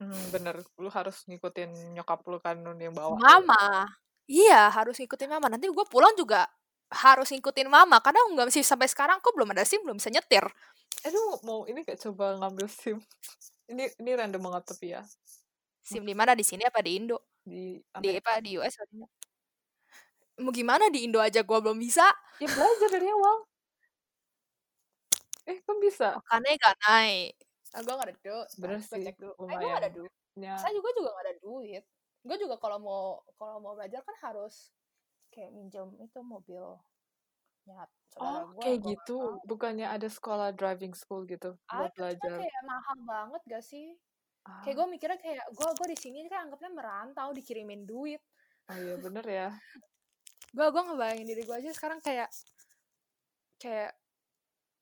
Hmm, bener. Lu harus ngikutin nyokap lu kan yang bawa. mama iya harus ngikutin mama nanti gue pulang juga harus ngikutin mama kadang nggak sih sampai sekarang kok belum ada sim belum bisa nyetir Eh, lu mau ini kayak coba ngambil SIM? Ini ini random banget tapi ya. sim di mana di sini apa di Indo Di di Amerika. apa di US di mana? mau gimana di Indo aja gue belum bisa Ya belajar dari awal. Eh, kan bisa. makanya gak naik ah, gue gak ada duit Bener sih, cek dulu eh gue gak ada duit Ya, saya juga juga gak ada duit gue juga kalau mau kalau mau belajar kan harus kayak minjem itu mobilnya saudara Oh, gue kayak gue gak gitu. Bukannya ada sekolah driving school gitu buat ada cuma belajar. kayak mahal banget gak sih kayak Ah, gue mikirnya kayak gue gue di sini kan anggapnya merantau dikirimin duit. Oh iya bener ya. gue gue ngebayangin diri gue aja sekarang kayak kayak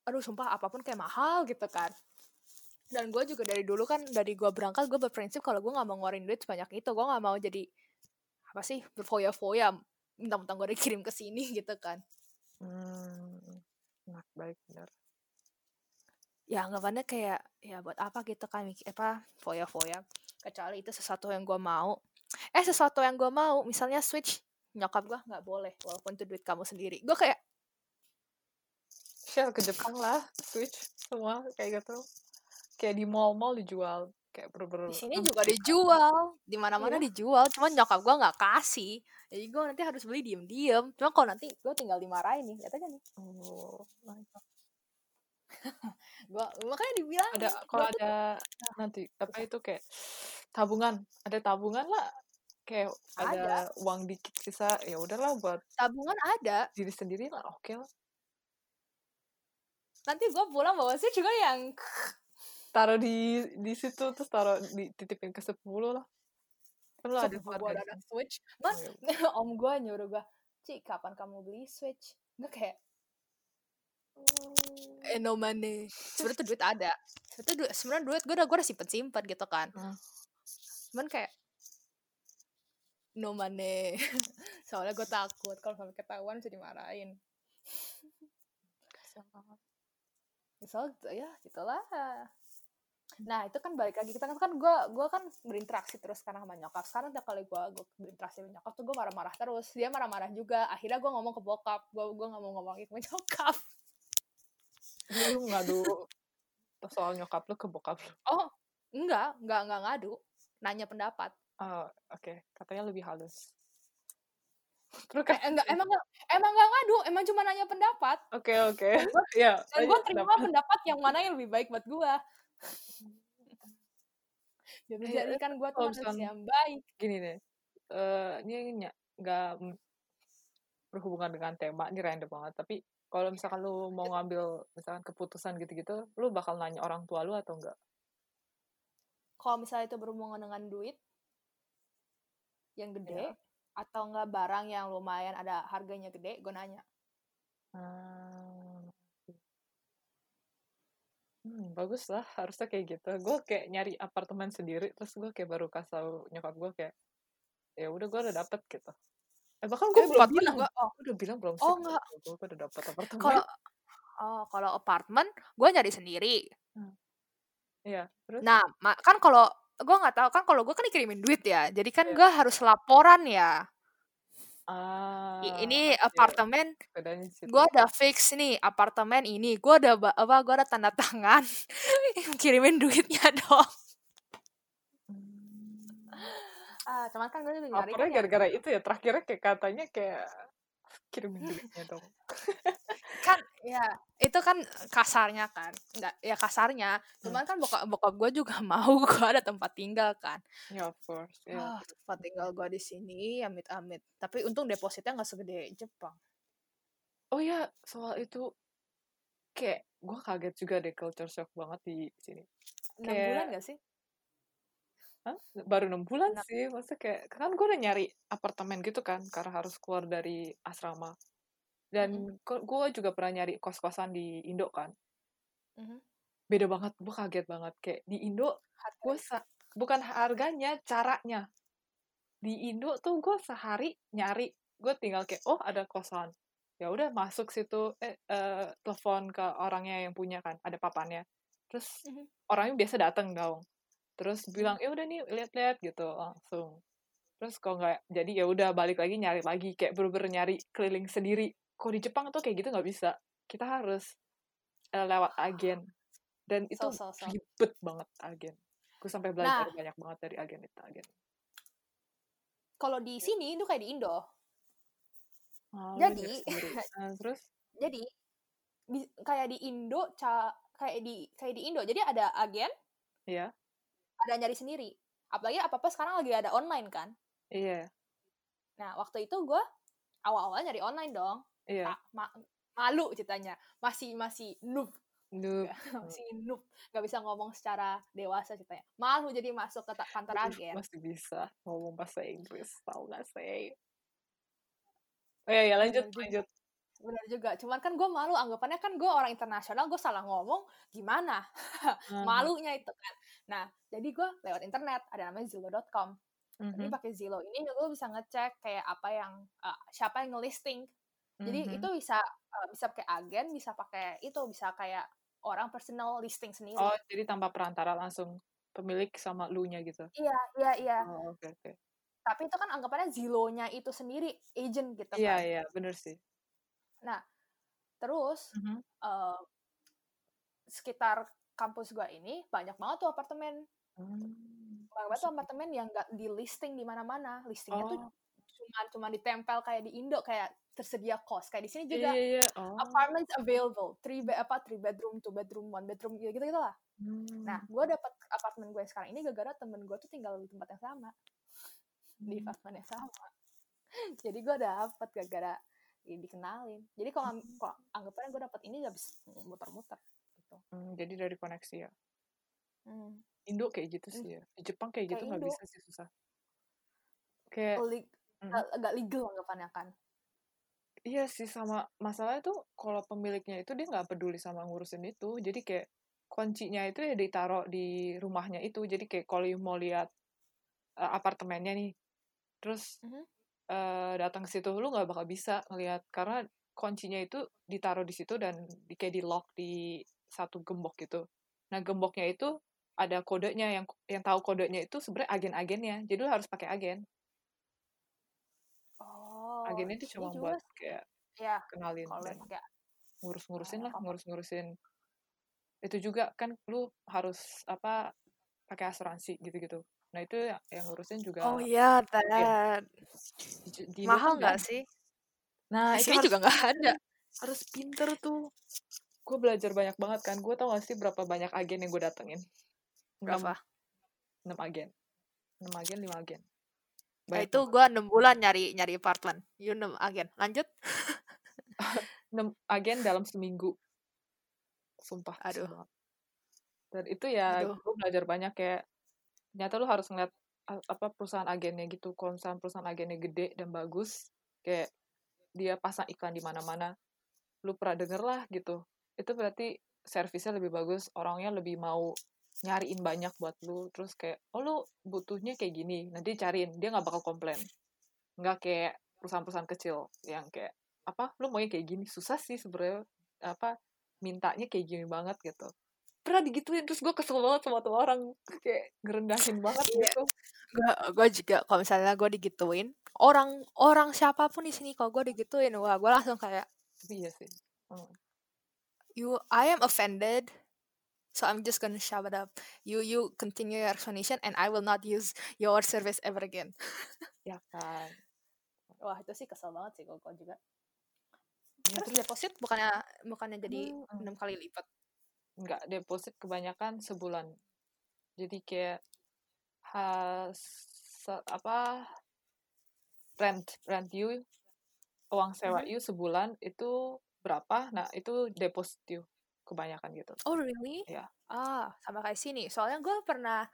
aduh sumpah apa pun kayak mahal gitu kan. Dan gue juga dari dulu kan dari gue berangkat gue berprinsip kalau gue nggak mau ngeluarin duit sebanyak itu. Gue nggak mau jadi apa sih berfoya-foya mentang-mentang gue dikirim ke sini gitu kan. Hmm, nah baik benar ya anggapannya kayak ya buat apa gitu kan mikir apa foya-foya. Kecuali itu sesuatu yang gue mau. Eh sesuatu yang gue mau misalnya switch nyokap gue nggak boleh walaupun itu duit kamu sendiri. Gue kayak share ke Jepang lah switch semua kayak gitu. Kayak di mall-mall dijual kayak bener-bener di sini juga di dijual di mana-mana Iya. dijual cuman nyokap gue nggak kasih. Jadi gue nanti harus beli diem-diem. Cuma kalau nanti gue tinggal dimarahin nih lihat aja nih. Oh, gue makanya dibilang ada kalau ada nanti apa itu kayak tabungan ada tabungan lah. Kayak ada, uang dikit sisa ya udahlah buat tabungan ada. diri sendiri lah oke lah. Nanti gue pulang bawa sih juga yang taruh di di situ terus taruh di titipin ke sepuluh lah. Kan lo ada buat gua ada switch. Man Oh, ya om gue nyuruh gue Cik, kapan kamu beli switch? Gue kayak. Eh no money. Sebenarnya tuh duit ada. Sebenarnya duit sebenarnya duit gue udah gue udah simpen simpen gitu kan. Hmm. cuman kayak no money. Soalnya gue takut kalau sampai ketahuan bisa dimarahin. Misal ya gitulah. Nah itu kan balik lagi kita kan kan gue gue kan berinteraksi terus karena sama nyokap. Sekarang tiap kali gue gue berinteraksi sama nyokap tuh gue marah-marah terus. Dia marah-marah juga. Akhirnya gue ngomong ke bokap. Gue gue nggak mau ngomong ke nyokap lu ngadu. Soal nyokap lu ke bokap lu. Oh enggak enggak enggak ngadu. Nanya pendapat. Oh, oke. Katanya lebih halus. Terus eh, enggak emang emang enggak ngadu emang cuma nanya pendapat. Oke oke. Ya dan gue terima pendapat yang mana yang lebih baik buat gue jadi kan gue tuh yang baik. gini deh eh ini nggak berhubungan dengan tema ini random banget. Tapi kalau misalkan lu mau ngambil misalkan keputusan gitu-gitu lu bakal nanya orang tua lu atau enggak? Kalau misalnya itu berhubungan dengan duit yang gede Ya. atau enggak barang yang lumayan ada harganya gede gue nanya. Hmm, hmm, bagus lah harusnya kayak gitu. Gue kayak nyari apartemen sendiri terus gue kayak baru kasih tau nyokap gue kayak ya udah gue udah dapet gitu eh bahkan gue Eh, belum apartemen bilang enggak oh. Gue udah bilang belum Oh, enggak. gue udah apartemen. Kalau oh kalau apartemen gue nyari sendiri. Iya terus? Nah kan kalau gue nggak tahu kan kalau gue kan dikirimin duit ya jadi kan Iya. gue harus laporan ya. Ah ini apartemen bedanya di situ. gue udah fix nih apartemen ini. Gue udah ba- apa gue ada tanda tangan. Kirimin duitnya dong ah cuman kan gue juga nyari kan gara-gara itu ya terakhirnya kayak katanya kayak kirimin duitnya dong. Kan ya itu kan kasarnya kan nggak ya kasarnya cuman kan bokap bokap gue juga mau gue ada tempat tinggal kan. Ya of course ya. Ah tempat tinggal gue di sini amit amit tapi untung depositnya nggak segede Jepang. Oh ya soal itu kayak gue kaget juga deh culture shock banget di sini. Enam bulan gak sih Hah? baru enam bulan Enam. sih maksudnya kayak kan gue udah nyari apartemen gitu kan karena harus keluar dari asrama. Dan gue juga pernah nyari kos-kosan di Indo kan. Mhm. beda banget gue kaget banget. Kayak di Indo gue bukan harganya caranya. Di Indo tuh gue sehari nyari gue tinggal kayak oh ada kosan. Ya udah masuk situ eh, eh, telepon ke orangnya yang punya kan ada papannya. Terus Mhm. orangnya biasa datang dong terus bilang ya udah nih lihat-lihat gitu langsung. Terus kalau nggak jadi ya udah balik lagi nyari lagi kayak bener-bener nyari keliling sendiri. Kok di Jepang tuh kayak gitu nggak bisa. Kita harus eh, lewat agen. Dan itu So, so, so. ribet banget agen. Gue sampai belajar banyak banget dari agen itu agen. Kalau di sini itu kayak di Indo. Oh, Jadi-. Nah, terus? jadi di- kayak di Indo ca kayak di kayak di Indo. Jadi ada agen iya ada nyari sendiri. Apalagi apa apa sekarang lagi ada online kan? Iya. Nah waktu itu gue awal-awal nyari online dong. Iya. Ah, ma- malu ceritanya. Masih masih noob. Noob. masih noob. Nggak bisa ngomong secara dewasa ceritanya. Malu jadi masuk ke kantor agen. masih bisa ngomong bahasa Inggris tahu gak sih? Oh ya, ya lanjut. lanjut benar juga. Cuman kan gue malu anggapannya kan gue orang internasional gue salah ngomong gimana? Malunya itu kan. Nah jadi gue lewat internet ada namanya zillow.com jadi Mhm, pakai Zillow ini gue bisa ngecek kayak apa yang uh, siapa yang ngelisting. Jadi mhm. itu bisa uh, bisa pakai agen bisa pakai itu bisa kayak orang personal listing sendiri. Oh, jadi tanpa perantara langsung pemilik sama lu-nya gitu. iya iya iya. Oh, oke oke. tapi itu kan anggapannya Zillow-nya itu sendiri agent gitu Iya kan. iya, bener sih. Nah terus Mhm. uh, sekitar kampus gue ini banyak banget tuh apartemen Hmm, banyak banget tuh apartemen yang nggak di listing di mana-mana listingnya tuh Oh, cuma cuma ditempel kayak di Indo kayak tersedia kos kayak di sini iya juga iya iya. Oh. apartments available three bed apa three bedroom two bedroom one bedroom gitu gitu lah nah Hmm. gue dapet apartemen gue sekarang ini gara-gara temen gue tuh tinggal di tempat yang sama di Hmm. apartemen yang sama jadi gue dapet gara-gara ya, dikenalin jadi kalau Hmm. kalau anggapannya gue dapet ini habis muter-muter gitu Hmm, jadi dari koneksi ya. hmm. Indo kayak gitu Hmm. sih ya. Di Jepang kayak gitu kayak nggak Indo bisa sih susah. Kayak Leg- hmm. agak legal anggapannya kan Iya sih sama masalahnya tuh kalau pemiliknya itu dia nggak peduli sama ngurusin itu. Jadi kayak kuncinya itu ya ditaruh di rumahnya itu. Jadi kayak kalau mau lihat eh, apartemennya nih, terus Mhm. Datang ke situ lu nggak bakal bisa ngelihat karena kuncinya itu ditaruh di situ dan di, kayak di lock di satu gembok gitu. Nah gemboknya itu ada kodenya yang yang tahu kodenya itu sebenarnya agen-agennya. Jadi lu harus pakai agen. oh Agennya itu cuma juga buat kayak ya kenalin dan ngurus-ngurusin lah, ngurus-ngurusin. Itu juga kan lu harus apa pakai asuransi gitu-gitu. Nah itu yang, yang ngurusin juga oh iya that Di, kan mahal nggak ada. sih Nah itu juga nggak ada harus pinter tuh. Gue belajar banyak banget kan. Gue tau gak sih berapa banyak agen yang gue datengin? 6, berapa 6 agen. 6 agen, 5 agen. Nah, itu gue enam bulan nyari nyari apartemen. You enam agen. Lanjut. 6 agen dalam seminggu. Sumpah, Aduh, banget. Dan itu ya gue belajar banyak kayak ternyata lu harus ngeliat apa perusahaan agennya gitu. Kalau perusahaan agennya gede dan bagus, kayak dia pasang iklan di mana-mana, lu pernah denger lah gitu. Itu berarti servisnya lebih bagus, orangnya lebih mau nyariin banyak buat lu. Terus kayak, oh lu butuhnya kayak gini, nanti cariin. Dia nggak bakal komplain. Nggak kayak perusahaan-perusahaan kecil yang kayak, apa, lu maunya kayak gini. Susah sih sebenarnya apa mintanya kayak gini banget gitu pernah digituin terus gue kesel banget sama tuh orang. Kayak ngerendahin banget Iya. gitu. Gue gue juga kalau misalnya gue digituin orang orang siapa pun di sini kalau gue digituin wah gue langsung kayak iya sih. Hmm. you I am offended so I'm just gonna shove it up. You you continue your explanation and I will not use your service ever again. Ya kan. Wah itu sih kesel banget sih kalau gue juga. Ya terus deposit bukannya bukannya jadi Hmm. enam kali lipat nggak deposit kebanyakan sebulan. Jadi kayak has apa rent rent you uang sewa Mhm. you sebulan itu berapa? Nah itu deposit you kebanyakan gitu. Oh really? Ya ah sama kayak sini. Soalnya gue pernah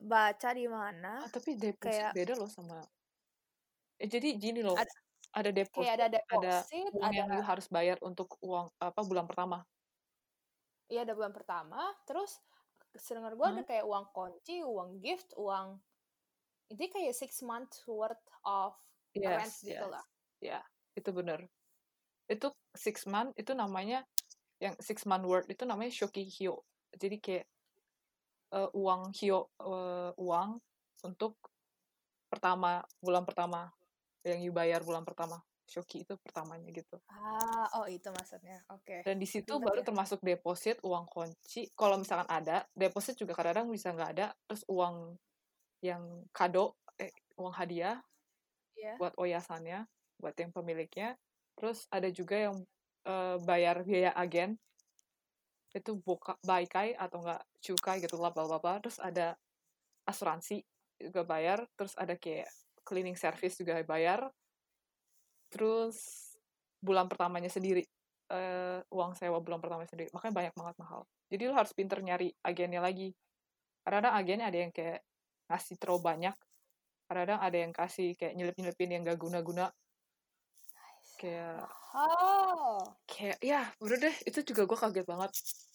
baca di mana ah, tapi deposit kayak beda loh sama eh, jadi gini loh ada ada deposit ada ada deposit uang ada yang you harus bayar untuk uang apa bulan pertama iya ada bulan pertama terus sedengar gue ada Hah? kayak uang kunci uang gift uang itu kayak six months worth of rent yes gitu yes. lah. Ya itu bener. Itu six month itu namanya yang six month word itu namanya shoki hyo. Jadi kayak eh, uang hyo eh, uang untuk pertama bulan pertama yang you bayar bulan pertama shoki itu pertamanya gitu. Ah oh itu maksudnya. Oke. Dan di situ ribet baru ya termasuk deposit uang kunci. Kalau misalkan ada deposit juga kadang-kadang bisa nggak ada. Terus uang yang kado eh, uang hadiah iya. buat oyasannya buat yang pemiliknya. Terus ada juga yang eh, bayar biaya agen. Itu boka baikai atau enggak cukai gitu lah bla. Terus ada asuransi juga bayar. Terus ada kayak cleaning service juga bayar terus bulan pertamanya sendiri eh, uang sewa bulan pertama sendiri makanya banyak banget mahal. Jadi lu harus pinter nyari agennya lagi. Kadang agennya ada yang kayak ngasih terlalu banyak kadang ada yang kasih kayak nyelip nyelipin yang gak guna guna kayak Oh. kayak ya bener deh itu juga gue kaget banget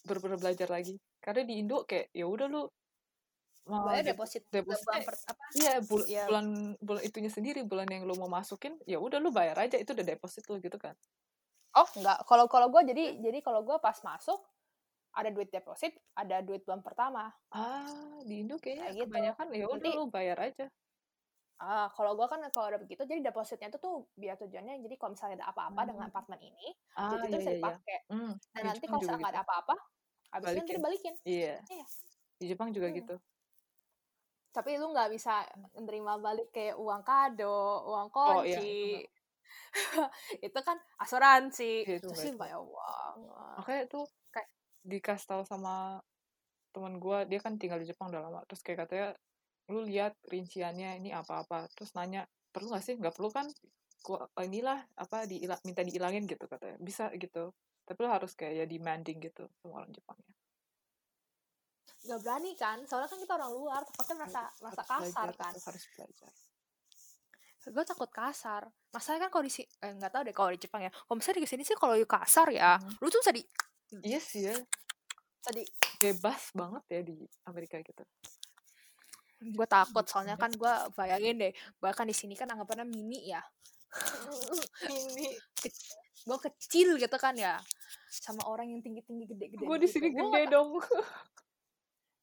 bener-bener belajar lagi. Karena di Indo kayak ya udah lu Bayar dep- deposit depositnya bulan per- apa? iya bul- Iya. bulan bulan itunya sendiri bulan yang lu mau masukin ya udah lu bayar aja itu udah deposit lu gitu kan Oh, enggak. Kalau kalau gue jadi jadi kalau gue pas masuk ada duit deposit, ada duit bulan pertama. ah di Indo kayaknya Kayak gitu. kebanyakan ya udah lu bayar aja Ah, kalau gue kan kalau ada begitu, jadi depositnya itu tuh biar tujuannya, jadi kalau misalnya ada apa-apa Hmm. dengan apartemen ini, ah duit itu iya bisa iya iya dipakai. hmm, Dan nanti kalau misalnya gitu ada apa-apa, habis itu nanti Balikin. dibalikin. iya Iya. di Jepang juga Hmm. gitu Tapi lu nggak bisa menerima balik kayak uang kado, uang Oh, iya, itu kunci. itu kan asuransi. Iya, itu Itu sih itu. banyak uang. makanya tuh Kayak- dikasih tahu sama teman gue dia kan tinggal di Jepang udah lama terus kayak katanya lu lihat rinciannya ini apa-apa terus nanya perlu nggak sih nggak perlu kan gua inilah apa diilang minta diilangin gitu katanya bisa gitu tapi lu harus kayak ya demanding gitu sama orang Jepangnya Gak berani kan, soalnya kan kita orang luar, takutnya merasa merasa kasar belajar, kan. tetap harus belajar. Gue takut kasar. Masalahnya kan kalau di sini eh, nggak tahu deh kalau di Jepang ya. Kalau misalnya di sini sih kalau kasar ya Hmm. lu tuh bisa di iya sih ya. bisa di bebas banget ya di Amerika gitu. Gue takut soalnya kan gue bayangin deh bahkan di sini kan anggapannya mini ya. Ini gue kecil gitu kan ya sama orang yang tinggi tinggi gede gede gue di sini gede dong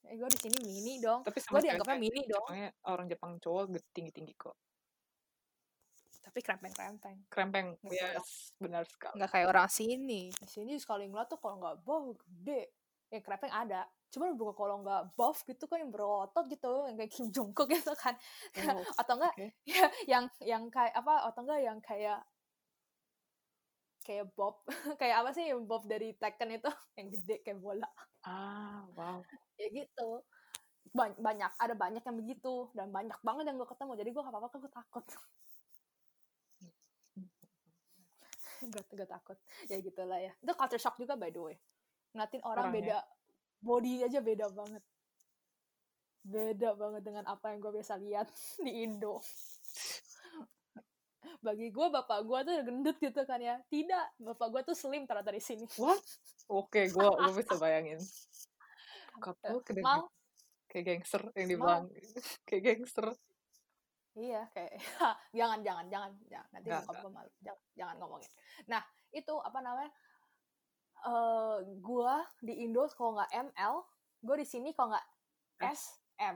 eh, gue di sini mini dong. Tapi gue dianggapnya mini dong. Orang Jepang cowok tinggi tinggi kok. Tapi krempeng krempeng krempeng yes benar sekali. nggak kayak orang sini. Di sini sekali ngeliat tuh kalau nggak buff gede. Ya krempeng ada. Cuman bukan kalau nggak buff gitu kan yang berotot gitu yang kayak Kim Jong Kook gitu kan. Oh, atau enggak oke. ya yang yang kayak apa atau enggak yang kayak kayak Bob. Kayak apa sih yang Bob dari Tekken itu? Yang gede kayak bola. Ah wow ya gitu. Ba- banyak ada banyak yang begitu dan banyak banget yang gue ketemu jadi gue gak apa-apa gue takut. Gue gue takut. Ya gitulah ya. Itu culture shock juga by the way. Ngeliatin orang Orangnya. beda body aja beda banget. Beda banget dengan apa yang gue biasa lihat di Indo. Bagi gue bapak gue tuh gendut gitu kan ya. Tidak bapak gue tuh slim ternyata di sini. What? Oke gua gua bisa bayangin Kapal kayak mau kayak gangster yang dibilang kayak gangster Iya, kayak jangan jangan jangan jangan nanti bokap gue malu. Jangan, jangan ngomongin. Nah, itu apa namanya? Eh gua di Indo kalau nggak ML, gue di sini kalau nggak S. SM.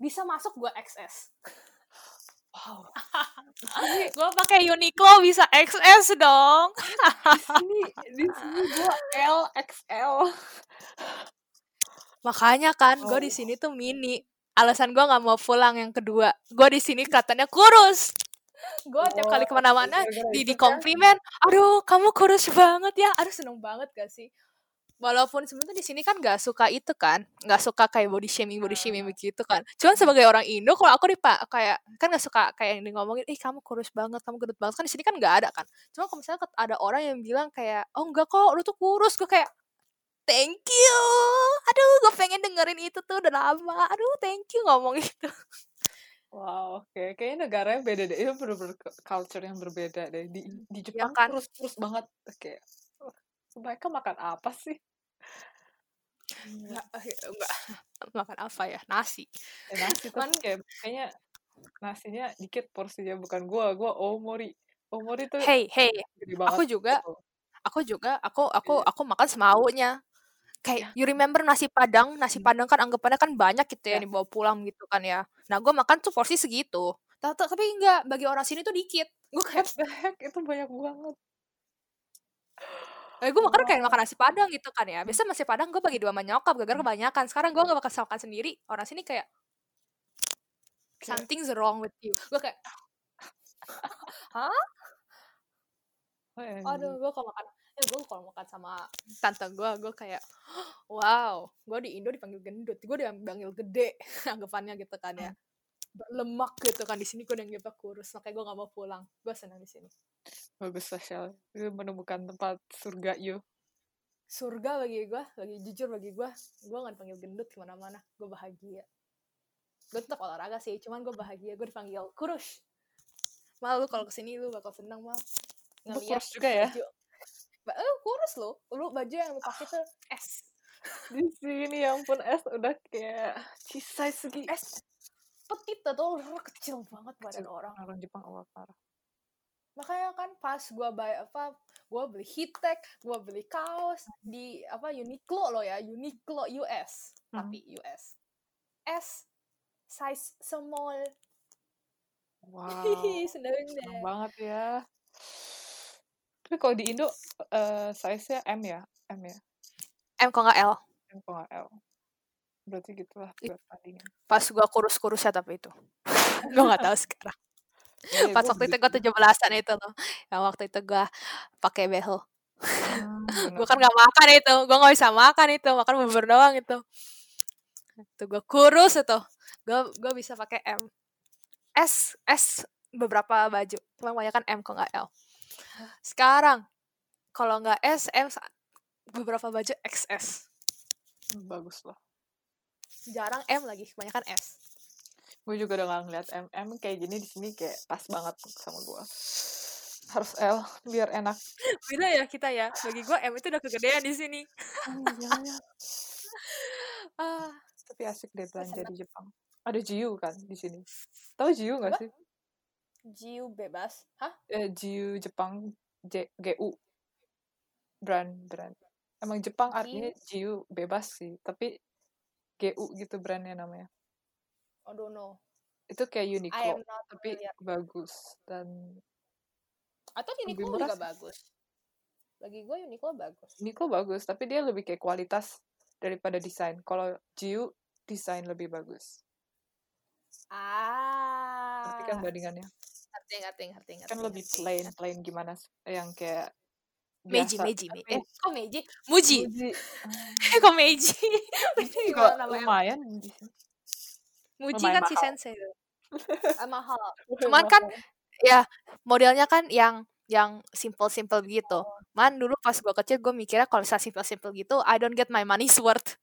Bisa masuk gua XS. wow gue pakai Uniqlo bisa XS dong. di sini di sini gua L XL Makanya kan gue di Oh. sini tuh mini. Alasan gue nggak mau pulang yang kedua. Gue di sini katanya kurus. Gue tiap kali Oh, ke mana-mana gara-gara di di kan? komplimen. Aduh, kamu kurus banget ya. Aduh, seneng banget gak sih? Walaupun sebenarnya di sini kan gak suka itu kan, nggak suka kayak body shaming body shaming Ah. begitu kan. Cuman sebagai orang Indo, kalau aku dipak kayak kan nggak suka kayak yang di ngomongin, ih kamu kurus banget, kamu gendut banget kan di sini kan nggak ada kan. Cuma kalau misalnya ada orang yang bilang kayak, oh enggak kok, lu tuh kurus, gue kayak thank you. Aduh, gue pengen dengerin itu tuh udah lama. Aduh, thank you ngomong itu. wow oke kayaknya negaranya beda deh itu bener-bener cu- culture yang berbeda deh di di Jepang kan? terus terus banget kayak "Wah, mereka makan apa sih Enggak, enggak. Makan apa ya? Nasi. Ya, nasi tapi kayak kayaknya nasinya dikit porsinya bukan gua gua omori omori tuh Hey, hey, aku juga gitu. aku juga aku aku Iya. aku makan semaunya kayak you remember nasi padang? Nasi Hmm. padang kan anggapannya kan banyak gitu ya yang dibawa pulang gitu kan ya. Nah gue makan tuh porsi segitu. Ta- ta- tapi enggak bagi orang sini tuh dikit. Gue kayak itu banyak banget. Eh, gue makan kayak makan nasi padang gitu kan ya. Biasa nasi padang gue bagi dua sama nyokap gara-gara kebanyakan. Sekarang gue gak bakal makan sendiri. Orang sini kayak something's wrong with you. Gue kayak Oh, ya, aduh gue kalau makan ya gue kalau makan sama tante gue gue kayak wow gue di Indo dipanggil gendut gue dipanggil gede anggapannya gitu kan ya. Berlemak gitu kan di sini gue dianggap kurus makanya gue gak mau pulang. Gue senang di sini. Bagus sosial Lu menemukan tempat surga you. Surga bagi gue bagi jujur bagi gue gue gak dipanggil gendut ke mana-mana gue bahagia. Gue tetap olahraga sih cuman gue bahagia gue dipanggil kurus. Mal lu kalau ke sini lu bakal senang mal. Ngeliat kurus juga ya? baju Ba- kurus lo lu baju yang lu pakai tuh S Di sini ya ampun S udah kayak cheese size segi. S petit tuh lu kecil banget badan Kecil. orang Orang Jepang awal parah. makanya kan pas gua bay apa gua beli hitek gua beli kaos di apa Uniqlo lo ya Uniqlo US Hmm. tapi US S size small Wow. seneng banget ya. Tapi kalau di Indo eh size-nya M ya? M ya? M kok nggak L? M kok nggak L. Berarti gitulah buat tandingan. pas gua kurus-kurus ya tapi itu. Gua nggak tahu sekarang. Iya, pas waktu itu juga. tujuh belasan itu loh. Yang waktu itu gua pakai behel. Hmm, gue kan nggak makan itu. Gue nggak bisa makan itu. Makan bubur doang itu. Itu gue kurus itu. Gue gue bisa pakai M. S S beberapa baju. Cuma kebanyakan M kok nggak L sekarang kalau nggak S M beberapa baju XS Bagus lah. jarang M lagi kebanyakan S Gue juga udah gak ngeliat M. M kayak gini di sini kayak pas banget sama gue. Harus L biar enak. beda ya kita ya bagi gue M itu udah kegedean di sini iya, iya. ah Tapi asik deh belanja di Jepang. Ada Jiu kan di sini. Tahu Jiu gak sih? Jiu bebas hah Eh, Jiu Jepang J GU. Brand brand. Emang Jepang artinya Jiu bebas sih, tapi GU gitu brandnya namanya. I don't know Itu kayak Uniqlo, tapi familiar bagus dan atau Uniqlo juga sih. bagus bagi gue Uniqlo bagus Uniqlo bagus, tapi dia lebih kayak kualitas daripada desain. Kalau Jiu desain lebih bagus. Ngerti kan ah bandingannya? Ngerti ngerti ngerti ngerti Kan lebih plain, plain gimana yang kayak Meiji. Meiji Me- Tapi eh kok Meiji Muji Muji, kok Meiji gimana namanya lumayan. Muji Lumayan kan si sensei. Ah, mahal cuman kan ya modelnya kan yang yang simple simple gitu man dulu pas gue kecil gue mikirnya kalau misalnya simple simple gitu I don't get my money's worth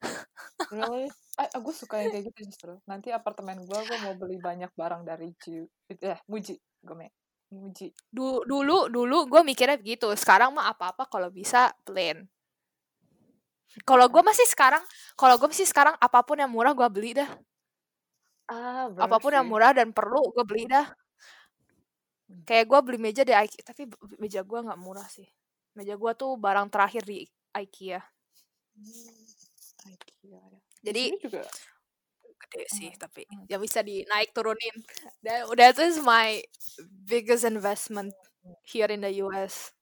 Really? Eh, aku suka yang kayak gitu justru. Nanti apartemen gua, gua mau beli banyak barang dari Jiu. Eh, Muji. Gue Muji. Du- dulu dulu gue mikirnya begitu. Sekarang mah apa apa kalau bisa plain kalau gue masih sekarang kalau gue masih sekarang apa pun yang murah gue beli dah. Ah, bener apa pun yang sih. murah dan perlu gue beli dah. Kayak gue beli meja di IKEA tapi meja gue nggak murah sih. Meja gue tuh barang terakhir di IKEA Hmm, IKEA ya. Di jadi juga gede sih tapi yang bisa dinaik turunin that, that is my biggest investment here in the US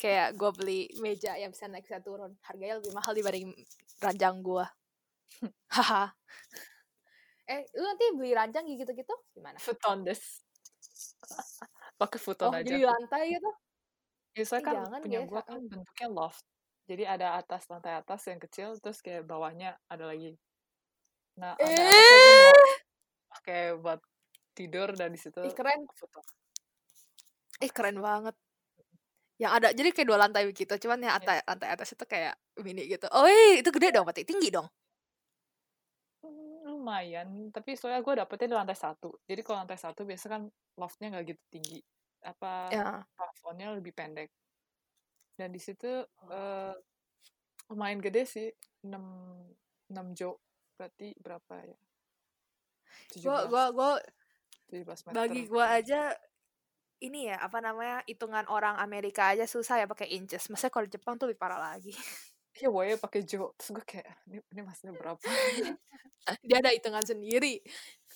kayak gue beli meja yang bisa naik bisa turun harganya lebih mahal dibanding ranjang gue haha eh lu nanti beli ranjang gitu-gitu gimana futon des. Pakai futon oh aja. jadi lantai gitu Biasanya Ih, kan jangan punya biasa. gua kan bentuknya loft. Jadi ada atas lantai atas yang kecil, terus kayak bawahnya ada lagi. Nah, gua eh pakai buat tidur dan di situ ih keren futon. ih keren banget yang ada jadi kayak dua lantai begitu cuman yang Iya. lantai lantai atas itu kayak mini gitu oh iya, itu gede dong berarti tinggi dong Hmm, lumayan, tapi soalnya gue dapetnya di lantai satu. Jadi kalau lantai satu biasa kan loftnya nggak gitu tinggi, apa ya plafonnya lebih pendek. Dan di situ eh, lumayan gede sih, 6 6 jo. Berarti berapa ya? gua 17 gua gua 17 meter. bagi gua aja ini ya apa namanya hitungan orang Amerika aja susah ya pakai inches maksudnya kalau Jepang tuh lebih parah lagi Iya, woy pakai jo. Terus gue kayak ini ini maksudnya berapa? dia ada hitungan sendiri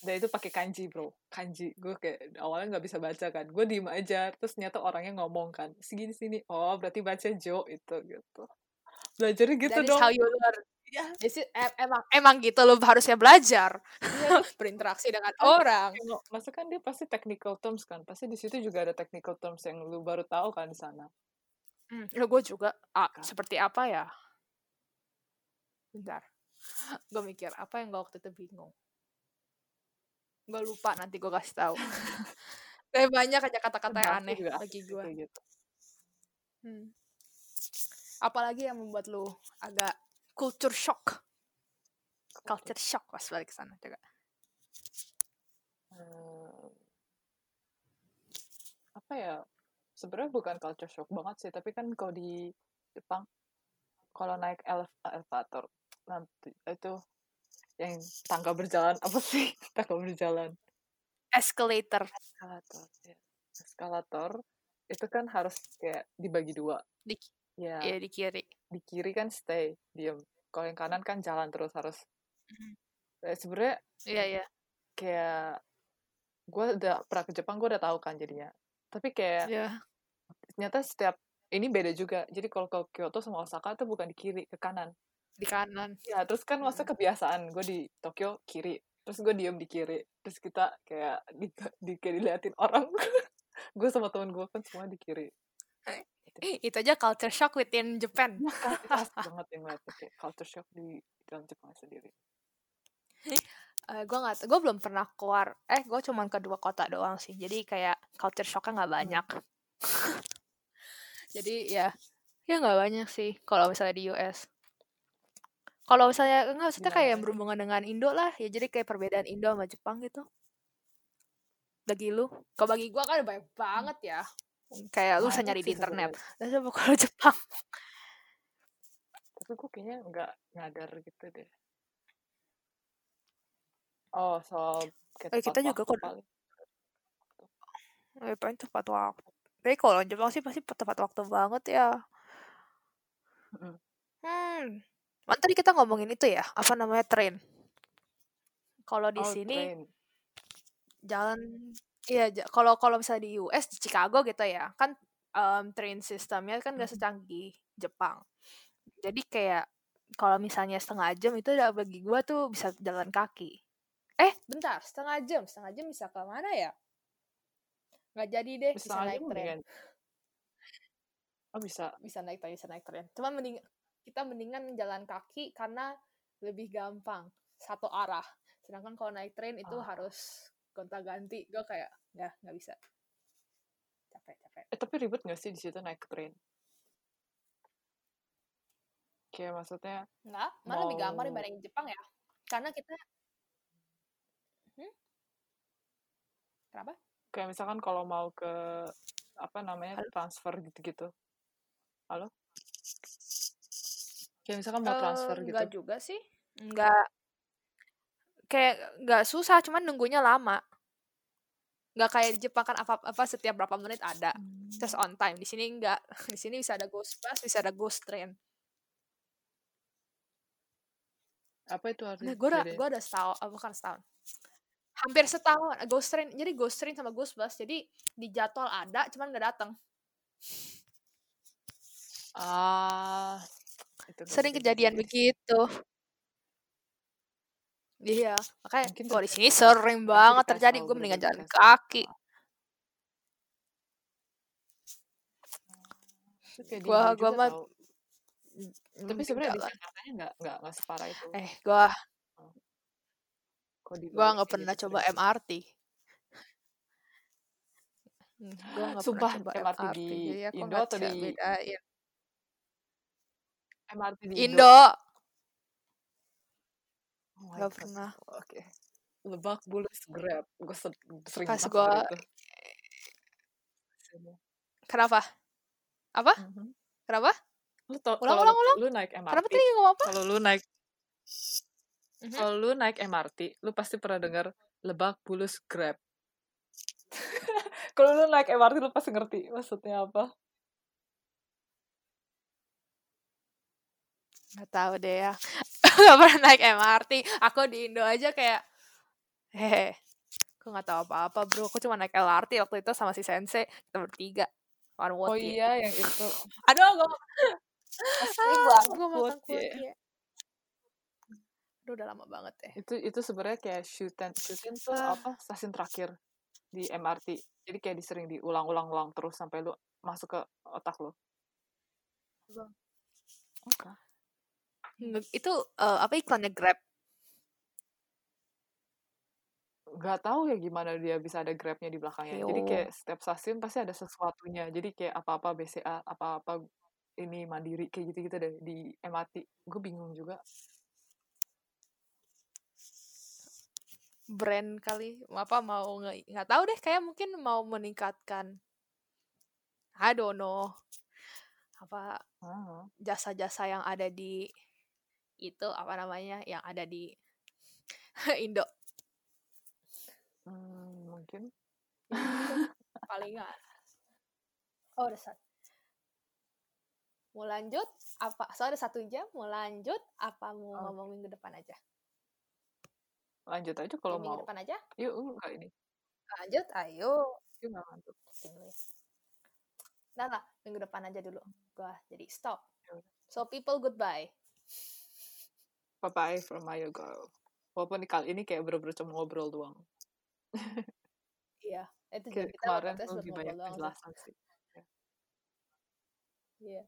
Dan itu pakai kanji, Bro. Kanji. Gue kayak awalnya nggak bisa baca kan. Gue diem aja, terus ternyata orangnya ngomong kan. Segini sini. Oh, berarti baca jo itu gitu. Belajarnya gitu that dong. how you learn Iya. Jadi em- emang emang gitu lo harusnya belajar Iya, berinteraksi dengan kan orang maksudnya kan dia pasti technical terms kan. Pasti di situ juga ada technical terms yang lu baru tahu kan di sana. hmm, ya gue juga ah, Kan. seperti apa ya bentar gue mikir apa yang gue waktu itu bingung gue lupa nanti gue kasih tahu Kayak banyak aja kata-kata yang aneh juga bagi gue gitu. Hmm. Apalagi yang membuat lu agak culture shock. Culture shock pas balik ke sana juga. Eh, apa ya? sebenarnya bukan culture shock banget sih tapi kan kalau di Jepang kalau naik elevator nanti itu yang tangga berjalan apa sih tangga berjalan escalator eskalator ya. eskalator itu kan harus kayak dibagi dua di ya ya di kiri. Di kiri kan stay diem. Kalau yang kanan kan jalan terus harus Mhm. Eh, sebenarnya iya iya. kayak gue udah pernah ke Jepang gue udah tahu kan jadinya. Tapi kayak iya. ternyata setiap ini beda juga. Jadi kalau ke Kyoto sama Osaka itu bukan di kiri ke kanan. Di kanan. Ya terus kan masa kebiasaan. Gue di Tokyo kiri. Terus gue diem di kiri. Terus kita kayak di, di kayak diliatin orang. Gue sama temen gue kan semua di kiri itu aja culture shock within Japan. Ya kan? Itu asik banget yang ngeliatnya kayak culture shock di dalam Jepang sendiri. Eh gue nggak gue belum pernah keluar eh gue cuman ke dua kota doang sih jadi kayak culture shocknya nggak banyak. Jadi ya ya nggak banyak sih kalau misalnya di US kalau misalnya nggak maksudnya kayak yang berhubungan dengan Indo lah ya jadi kayak perbedaan Indo sama Jepang gitu. Bagi lu? Kalau bagi gue kan banyak banget ya kayak lu bisa Banyak nyari di internet. dan coba kalau Jepang. Tapi gue kayaknya nggak nyadar gitu deh. Oh soal Eh, kita juga kok eh, paling tepat waktu. Tapi kalau Jepang sih pasti tepat waktu banget ya. Hmm. Kan tadi kita ngomongin itu ya, apa namanya train. Kalau di oh sini train. jalan iya kalau kalau misalnya di US di Chicago gitu ya, kan em, train sistemnya kan gak secanggih Jepang. Jadi kayak kalau misalnya setengah jam itu udah bagi gua tuh bisa jalan kaki. Eh, bentar, setengah jam, setengah jam bisa ke mana ya? Nggak jadi deh, bisa setengah naik tren. mendingan oh bisa bisa naik tren bisa naik tren cuman mending kita mendingan jalan kaki karena lebih gampang satu arah sedangkan kalau naik tren itu Ah. harus gonta ganti gue kayak ya nggak bisa. Capek capek. Eh tapi ribet nggak sih di situ naik train? Kayak maksudnya nggak malah lebih gampang mau dibanding Jepang ya. Karena kita hmm? kenapa? Kayak misalkan kalau mau ke apa namanya Halo? transfer gitu-gitu. Halo? Kayak misalkan mau Eh, transfer gitu. nggak juga sih. Nggak kayak nggak susah cuman nunggunya lama. Nggak kayak di Jepang kan apa apa setiap berapa menit ada terus Hmm. on time. Di sini enggak di sini bisa ada ghost bus bisa ada ghost train. Apa itu nah artinya gue udah bedanya gue udah setahun ah, bukan setahun. Hampir setahun ghost train jadi ghost train sama ghost bus. Jadi di jadwal ada cuman nggak datang ah itu gue sering kejadian begitu iya makanya mungkin kalau di sini sering banget terjadi gue mendingan bener-bener jalan tahu kaki. Gue juga mah tapi sebenarnya di Jakartanya nggak nggak nggak separah itu. Eh gue Oh, gue balik nggak pernah gitu coba MRT gue nggak pernah sumpah coba MRT MRT di Indo atau di Indo oh god pernah. oke. Lebak Bulus Grab gue sering pas banget gue denger itu kenapa? Apa? Mhm. kenapa? Lu tau ulang ulang lu, ulang. lu naik kenapa MRT tadi ngomong apa? kalau lu naik Mhm. kalau lu naik MRT lu pasti pernah dengar Lebak Bulus Grab. Kalau lu naik MRT lu pasti ngerti maksudnya apa nggak tahu deh ya. Nggak pernah naik MRT aku di Indo aja kayak hehe aku nggak tahu apa-apa bro. Aku cuma naik LRT waktu itu sama si Sensei kita bertiga one oh iya yang itu. Aduh gue ah, banget gue makan ya Wotie aduh udah lama banget ya itu itu sebenarnya kayak shooten shooten tuh ah apa stasiun terakhir di MRT jadi kayak disering diulang-ulang-ulang terus sampai lu masuk ke otak lu. Oke. Nge- itu eh, apa iklannya Grab? Nggak tahu ya gimana dia bisa ada grabnya di belakangnya. Jadi yo kayak setiap stasiun pasti ada sesuatunya. Jadi kayak apa-apa BCA apa-apa ini mandiri kayak gitu-gitu deh di MRT gue bingung juga. Brand kali. Apa mau nge- nggak tahu deh kayak mungkin mau meningkatkan I don't know apa Ah, jasa-jasa yang ada di itu apa namanya yang ada di Indo. Hmm, mungkin. Palingan oh udah satu. Mau lanjut apa? So ada satu jam mau lanjut apa mau Oh. ngomong minggu depan aja? Lanjut aja kalau Ya, minggu mau. depan aja? Yuk enggak ini. Lanjut ayo. Yuk nggak ya. Nah lah, minggu depan aja dulu. Gua jadi stop. So people goodbye. Bye bye from my girl walaupun kali ini kayak bener-bener cuma ngobrol doang. Iya, itu juga kita kemarin lebih banyak penjelasan sih Iya.